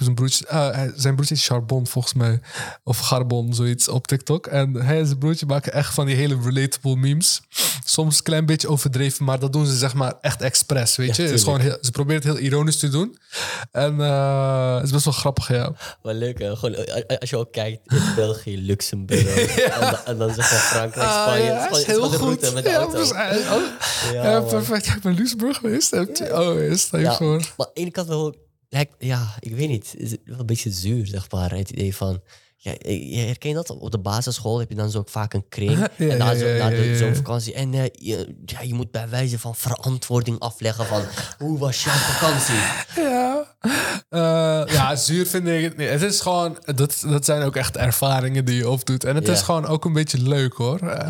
Zijn broertje, ah, hij- zijn broertje is Charbon volgens mij. Of Garbon, zoiets op TikTok. En hij en zijn broertje maken echt van die hele relatable memes. Soms een klein beetje overdreven, maar dat doen ze zeg maar echt expres, weet. Ja, is gewoon heel, ze proberen het heel ironisch te doen. En eh, het is best wel grappig, ja. Wel leuk, hè? Gewoon, eh, als je ook kijkt in België, Luxemburg en, dan, en dan zeg maar Frankrijk, Ah, Spanje. ja, Het is is heel goed. route met de ja, auto. Oh, Ja, ja, perfect. Ja, ik ben Luxemburg geweest. Oh, is even Ja, voor. maar aan de ene kant wel, ja, ik weet niet, is wel een beetje zuur, zeg maar. Het idee van, Ja, je herken je dat? Op de basisschool heb je dan zo ook vaak een kring. Ja, en ja, zo ja, de ja. zomervakantie. En eh, je, ja, je moet bij wijze van verantwoording afleggen van... hoe was jouw vakantie? Ja. Eh, ja, zuur vind ik het niet. Het is gewoon, dat, dat zijn ook echt ervaringen die je opdoet. En het is gewoon ook een beetje leuk hoor. Eh,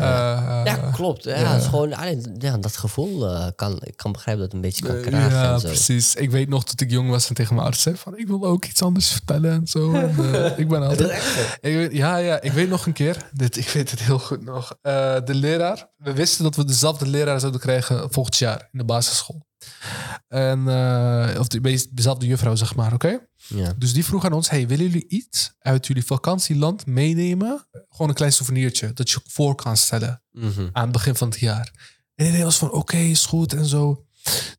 Ja, klopt. Ja, Het is gewoon, alleen, ja, dat gevoel eh, kan... Ik kan begrijpen dat het een beetje kan Eh, kragen ja, en zo. precies. Ik weet nog dat ik jong was en tegen mijn arts zei van... ik wil ook iets anders vertellen en zo. En, eh, ik ben altijd... Ik ja, ja, ik weet nog een keer. Dit, ik weet het heel goed nog. Eh, de leraar. We wisten dat we dezelfde leraar zouden krijgen volgend jaar in de basisschool. En, eh, of de, dezelfde juffrouw, zeg maar, oké? Ja. Dus die vroeg aan ons: hey, willen jullie iets uit jullie vakantieland meenemen? Gewoon een klein souvenirtje dat je voor kan stellen Mhm. aan het begin van het jaar. En iedereen was van: oké, is goed en zo.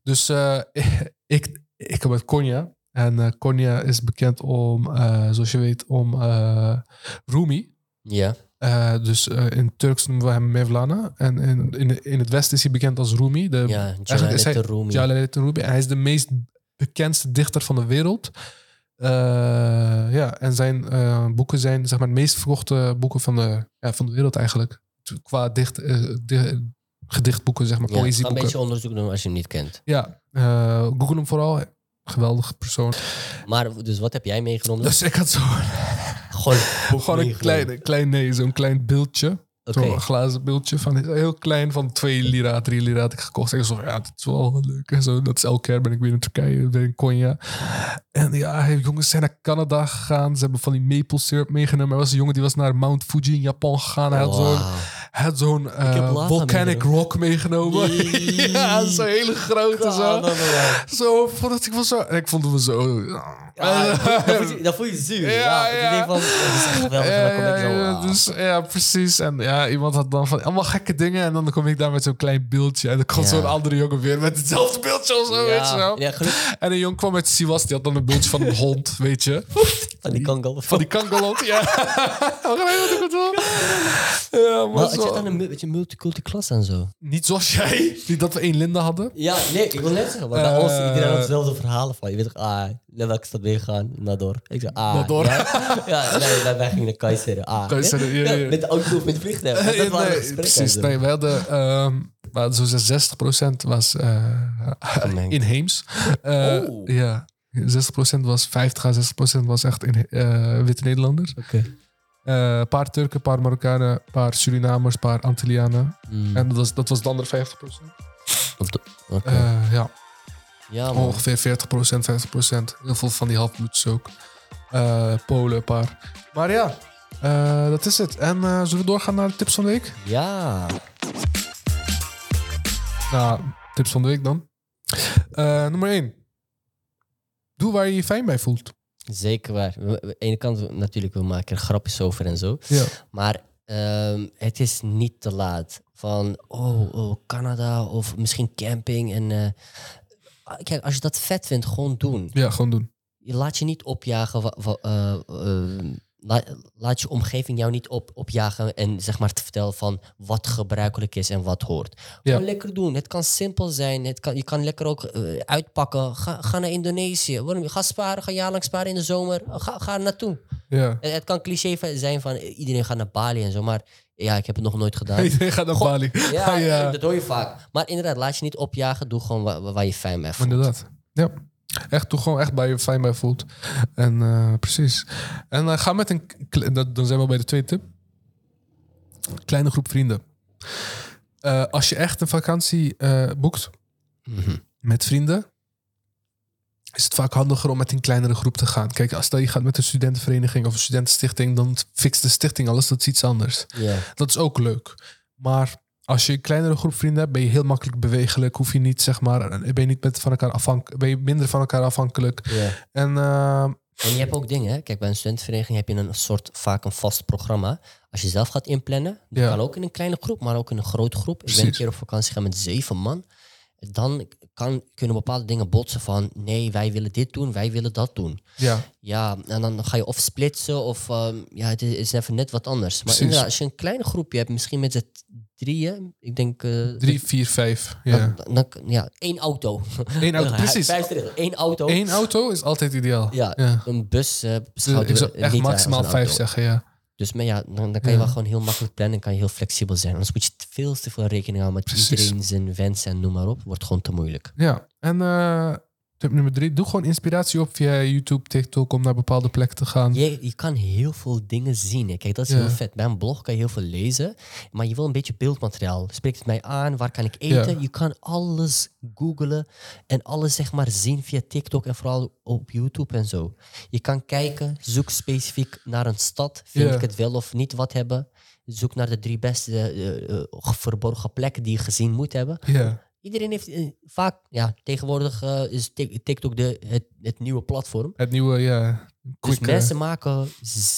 Dus eh, ik, ik heb met Konya. En eh Konya is bekend om, eh, zoals je weet, om eh Rumi. ja. Dus in Turks noemen we hem Mevlana. En in, in, in het Westen is hij bekend als Rumi. De, Ja, is hij- Rumi. Jalalet Rumi. En hij is de meest bekendste dichter van de wereld. Ja, en zijn boeken zijn zeg maar de meest verkochte boeken van de, ja, van de wereld eigenlijk. Qua dicht, di- gedichtboeken, zeg maar, Ja, ga een poëzieboeken. beetje onderzoek doen als je hem niet kent. Ja, Google hem vooral. Geweldige persoon. Maar, dus wat heb jij meegenomen? Dus ik had zo Gewoon, gewoon een klein, klein nee, zo'n klein beeldje. Oké. Zo'n glazen beeldje van heel klein, van twee lira, drie lira had ik gekocht. En ik zo, ja, dat is wel leuk. En zo, dat is elke keer ben ik weer in Turkije, weer in Konya. En ja, jongens zijn naar Canada gegaan. Ze hebben van die maple syrup meegenomen. Er was een jongen die was naar Mount Fuji in Japan gegaan. Hij had zo'n had zo'n eh, volcanic rock meegenomen. Ja, zo'n hele grote zo. Zo, vond ik was zo. En ik vond hem zo. Ja, dat voel je, dat je zuur. Ja, van, oh, dat is echt geweldig. en dan kom Ja, ik zo, ja, dus, ja, precies. En ja, iemand had dan van allemaal gekke dingen. En dan kom ik daar met zo'n klein beeldje. En dan komt zo'n andere jongen weer met hetzelfde beeldje of zo, weet je wel. En een jongen kwam uit Siwas, die had dan een beeldje van een hond, weet je. van die kangal. Van die kankerhond, ja. Ja, maar zo. dan een beetje multiculti klas en zo? Niet zoals jij, niet dat we één Linda hadden. Ja, nee, ik wil net zeggen. Maar bij Eh. ons, iedereen had dezelfde verhalen van. Je weet toch, ah, naar welke stad ben je gegaan? Nador. Ik zeg, ah. Nador. Ja, ja nee, wij, wij gingen naar Keizer. Ah. Keizer, ja, ja. Met de auto of met het vliegtuig. Dat de nee, precies. Nee, we hadden, ehm we hadden zo'n 60% was eh Gemengd. inheems. Eh, Oh. Ja, 60% was 50 à 60% was echt in, witte Nederlanders. Oké. Eh, Een paar Turken, een paar Marokkanen, een paar Surinamers, een paar Antillianen. Mm, En dat was, dat was de andere 50%. op de- Oké. Eh, ja, ja, ongeveer 40%, 50%. Heel veel van die halfbloeds ook. Eh, Polen, een paar. Maar ja, eh, dat is het. En eh, zullen we doorgaan naar de tips van de week? Ja. Nou, tips van de week dan. Eh, nummer 1. Doe waar je je fijn bij voelt. Zeker waar. Aan de ene kant natuurlijk, we maken er grapjes over en zo. Ja. Maar ehm, het is niet te laat. Van, oh, oh, Canada of misschien camping. En, eh, kijk, als je dat vet vindt, gewoon doen. Ja, gewoon doen. Je laat je niet opjagen. eh, la- laat je omgeving jou niet op, opjagen en zeg maar te vertellen van wat gebruikelijk is en wat hoort. Gewoon Ja. lekker doen. Het kan simpel zijn. Het kan, je kan lekker ook eh, uitpakken. Ga, ga naar Indonesië. Waarom? Ga sparen. Ga jaarlang sparen in de zomer. Ga, ga er naartoe. Ja. Het, het kan cliché zijn van eh, iedereen gaat naar Bali en zo, maar ja, ik heb het nog nooit gedaan. Iedereen gaat naar Bali. Ja, ja. dat hoor je vaak. Maar inderdaad, laat je niet opjagen. Doe gewoon waar, waar je fijn bij voelt. Inderdaad. Ja. Echt, doe gewoon echt bij je fijn bij voelt. En eh, precies. En eh, ga met een... dat- Dan zijn we bij de tweede tip. Kleine groep vrienden. Eh, als je echt een vakantie boekt Mhm. met vrienden... is het vaak handiger om met een kleinere groep te gaan. Kijk, als je gaat met een studentenvereniging of een studentenstichting... dan fixt de stichting alles, dat is iets anders. Dat is ook leuk. Maar als je een kleinere groep vrienden hebt, ben je heel makkelijk bewegelijk. Hoef je niet, zeg maar, ben je niet met van elkaar afhankelijk, ben je minder van elkaar afhankelijk. ja. En eh, En je hebt ook dingen, hè? Kijk, bij een studentenvereniging heb je een soort, vaak een vast programma. Als je zelf gaat inplannen, dat Ja. kan ook in een kleine groep, maar ook in een grote groep. Ik ben een keer op vakantie gegaan met zeven man. Dan kan, kunnen bepaalde dingen botsen van, nee, wij willen dit doen, wij willen dat doen. ja, Ja, en dan ga je of splitsen of, ehm, ja, het is, even net wat anders. Maar inderdaad, als je een kleine groepje hebt, misschien met z'n drieën. Ik denk... eh, Drie, vier, vijf. Ja. dan- dan- ja, één auto. Eén auto, precies. Vijf Één auto. Eén auto is altijd ideaal. Ja, Ja. een bus eh Dus beschouwden ik zou echt niet maximaal vijf zeggen, ja. Dus maar ja, dan, dan kan je wel gewoon heel makkelijk plannen en kan je heel flexibel zijn. Anders moet je veel te veel rekening houden met Precies. iedereen zijn wens en noem maar op. Wordt gewoon te moeilijk. Ja, en eh, tip nummer drie. Doe gewoon inspiratie op via YouTube, TikTok om naar bepaalde plekken te gaan. Je, je kan heel veel dingen zien. hè. Kijk, dat is Ja. heel vet. Bij een blog kan je heel veel lezen, maar je wil een beetje beeldmateriaal. Spreekt het mij aan? Waar kan ik eten? Ja. Je kan alles googlen en alles zeg maar zien via TikTok en vooral op YouTube en zo. Je kan kijken, zoek specifiek naar een stad. Vind Ja. ik het wel of niet wat hebben? Zoek naar de drie beste eh, eh, verborgen plekken die je gezien moet hebben. Ja, Iedereen heeft eh, vaak, ja, tegenwoordig eh, is Tik- TikTok de, het, het nieuwe platform. het nieuwe, ja. Dus Quick, eh, mensen maken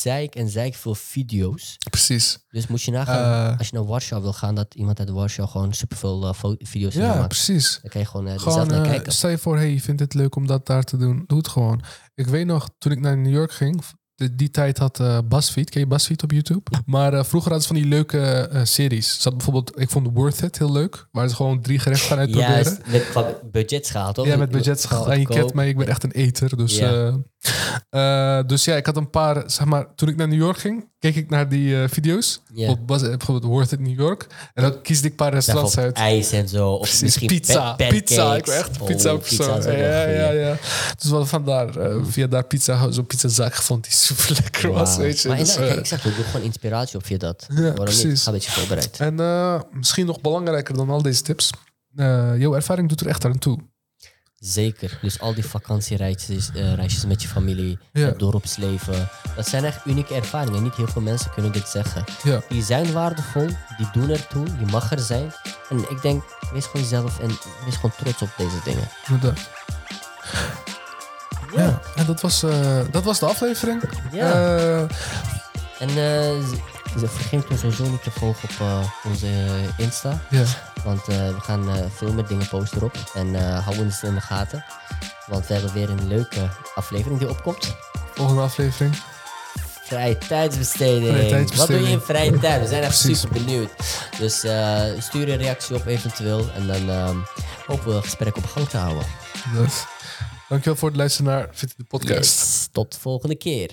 zeik en zeik veel video's. Precies. Dus moet je nagaan, als je naar Warschau wil gaan, dat iemand uit Warschau gewoon superveel fo- video's Ja, maakt. precies. Dan kan je gewoon, Gewoon, zelf naar kijken. stel je voor, hey, je vindt het leuk om dat daar te doen. Doe het gewoon. Ik weet nog, toen ik naar New York ging, de- die tijd had BuzzFeed. Ken je BuzzFeed op YouTube? Maar eh, vroeger hadden ze van die leuke eh, series. Ze hadden bijvoorbeeld, ik vond Worth It heel leuk. Waar ze gewoon drie gerechten gaan uitproberen. Juist, met qua budgetschaal, toch? Ja, met budgetschaal. En je kent mij, ik ben echt een eter. Dus Ja. ja. dus ja, ik had een paar, zeg maar, toen ik naar New York ging, keek ik naar die eh, video's. Op, was, bijvoorbeeld Worth It New York. En dan kiesde ik een paar restaurants uit. ijs en zo. Of Precies, misschien pizza. pa- Pizza, ik ben echt Oh, pizza persoon. Ja, ja, ja. Dus we hadden vandaar, eh, via daar pizza, zo'n pizzazaak gevonden die super lekker was, weet je. Maar Dus, eh, kijk, ik zeg ook, gewoon inspiratie op via dat. Ja, Waarom niet? precies. Ga een beetje voorbereid. en misschien nog belangrijker dan al deze tips. jouw ervaring doet er echt aan toe. Zeker. Dus al die vakantiereisjes eh, reisjes met je familie, Ja. het dorpsleven. Dat zijn echt unieke ervaringen. Niet heel veel mensen kunnen dit zeggen. Ja. Die zijn waardevol, die doen ertoe, je mag er zijn. En ik denk, wees gewoon jezelf en wees gewoon trots op deze dingen. Inderdaad. Ja, en dat was, eh, dat was de aflevering. Ja. En z- vergeet ons sowieso niet te volgen op eh, onze eh, Insta. ja. Want eh, we gaan veel meer dingen posten erop. En hou ons in de gaten. Want we hebben weer een leuke aflevering die opkomt. Volgende aflevering. Vrije tijdsbesteding. Vrije tijdsbesteding. Wat doe je in vrije tijd? We zijn echt Precies. super benieuwd. Dus stuur een reactie op eventueel. En dan ehm, hopen we het gesprek op gang te houden. Dat. Dankjewel voor het luisteren naar Fit de Podcast. Yes. Tot de volgende keer.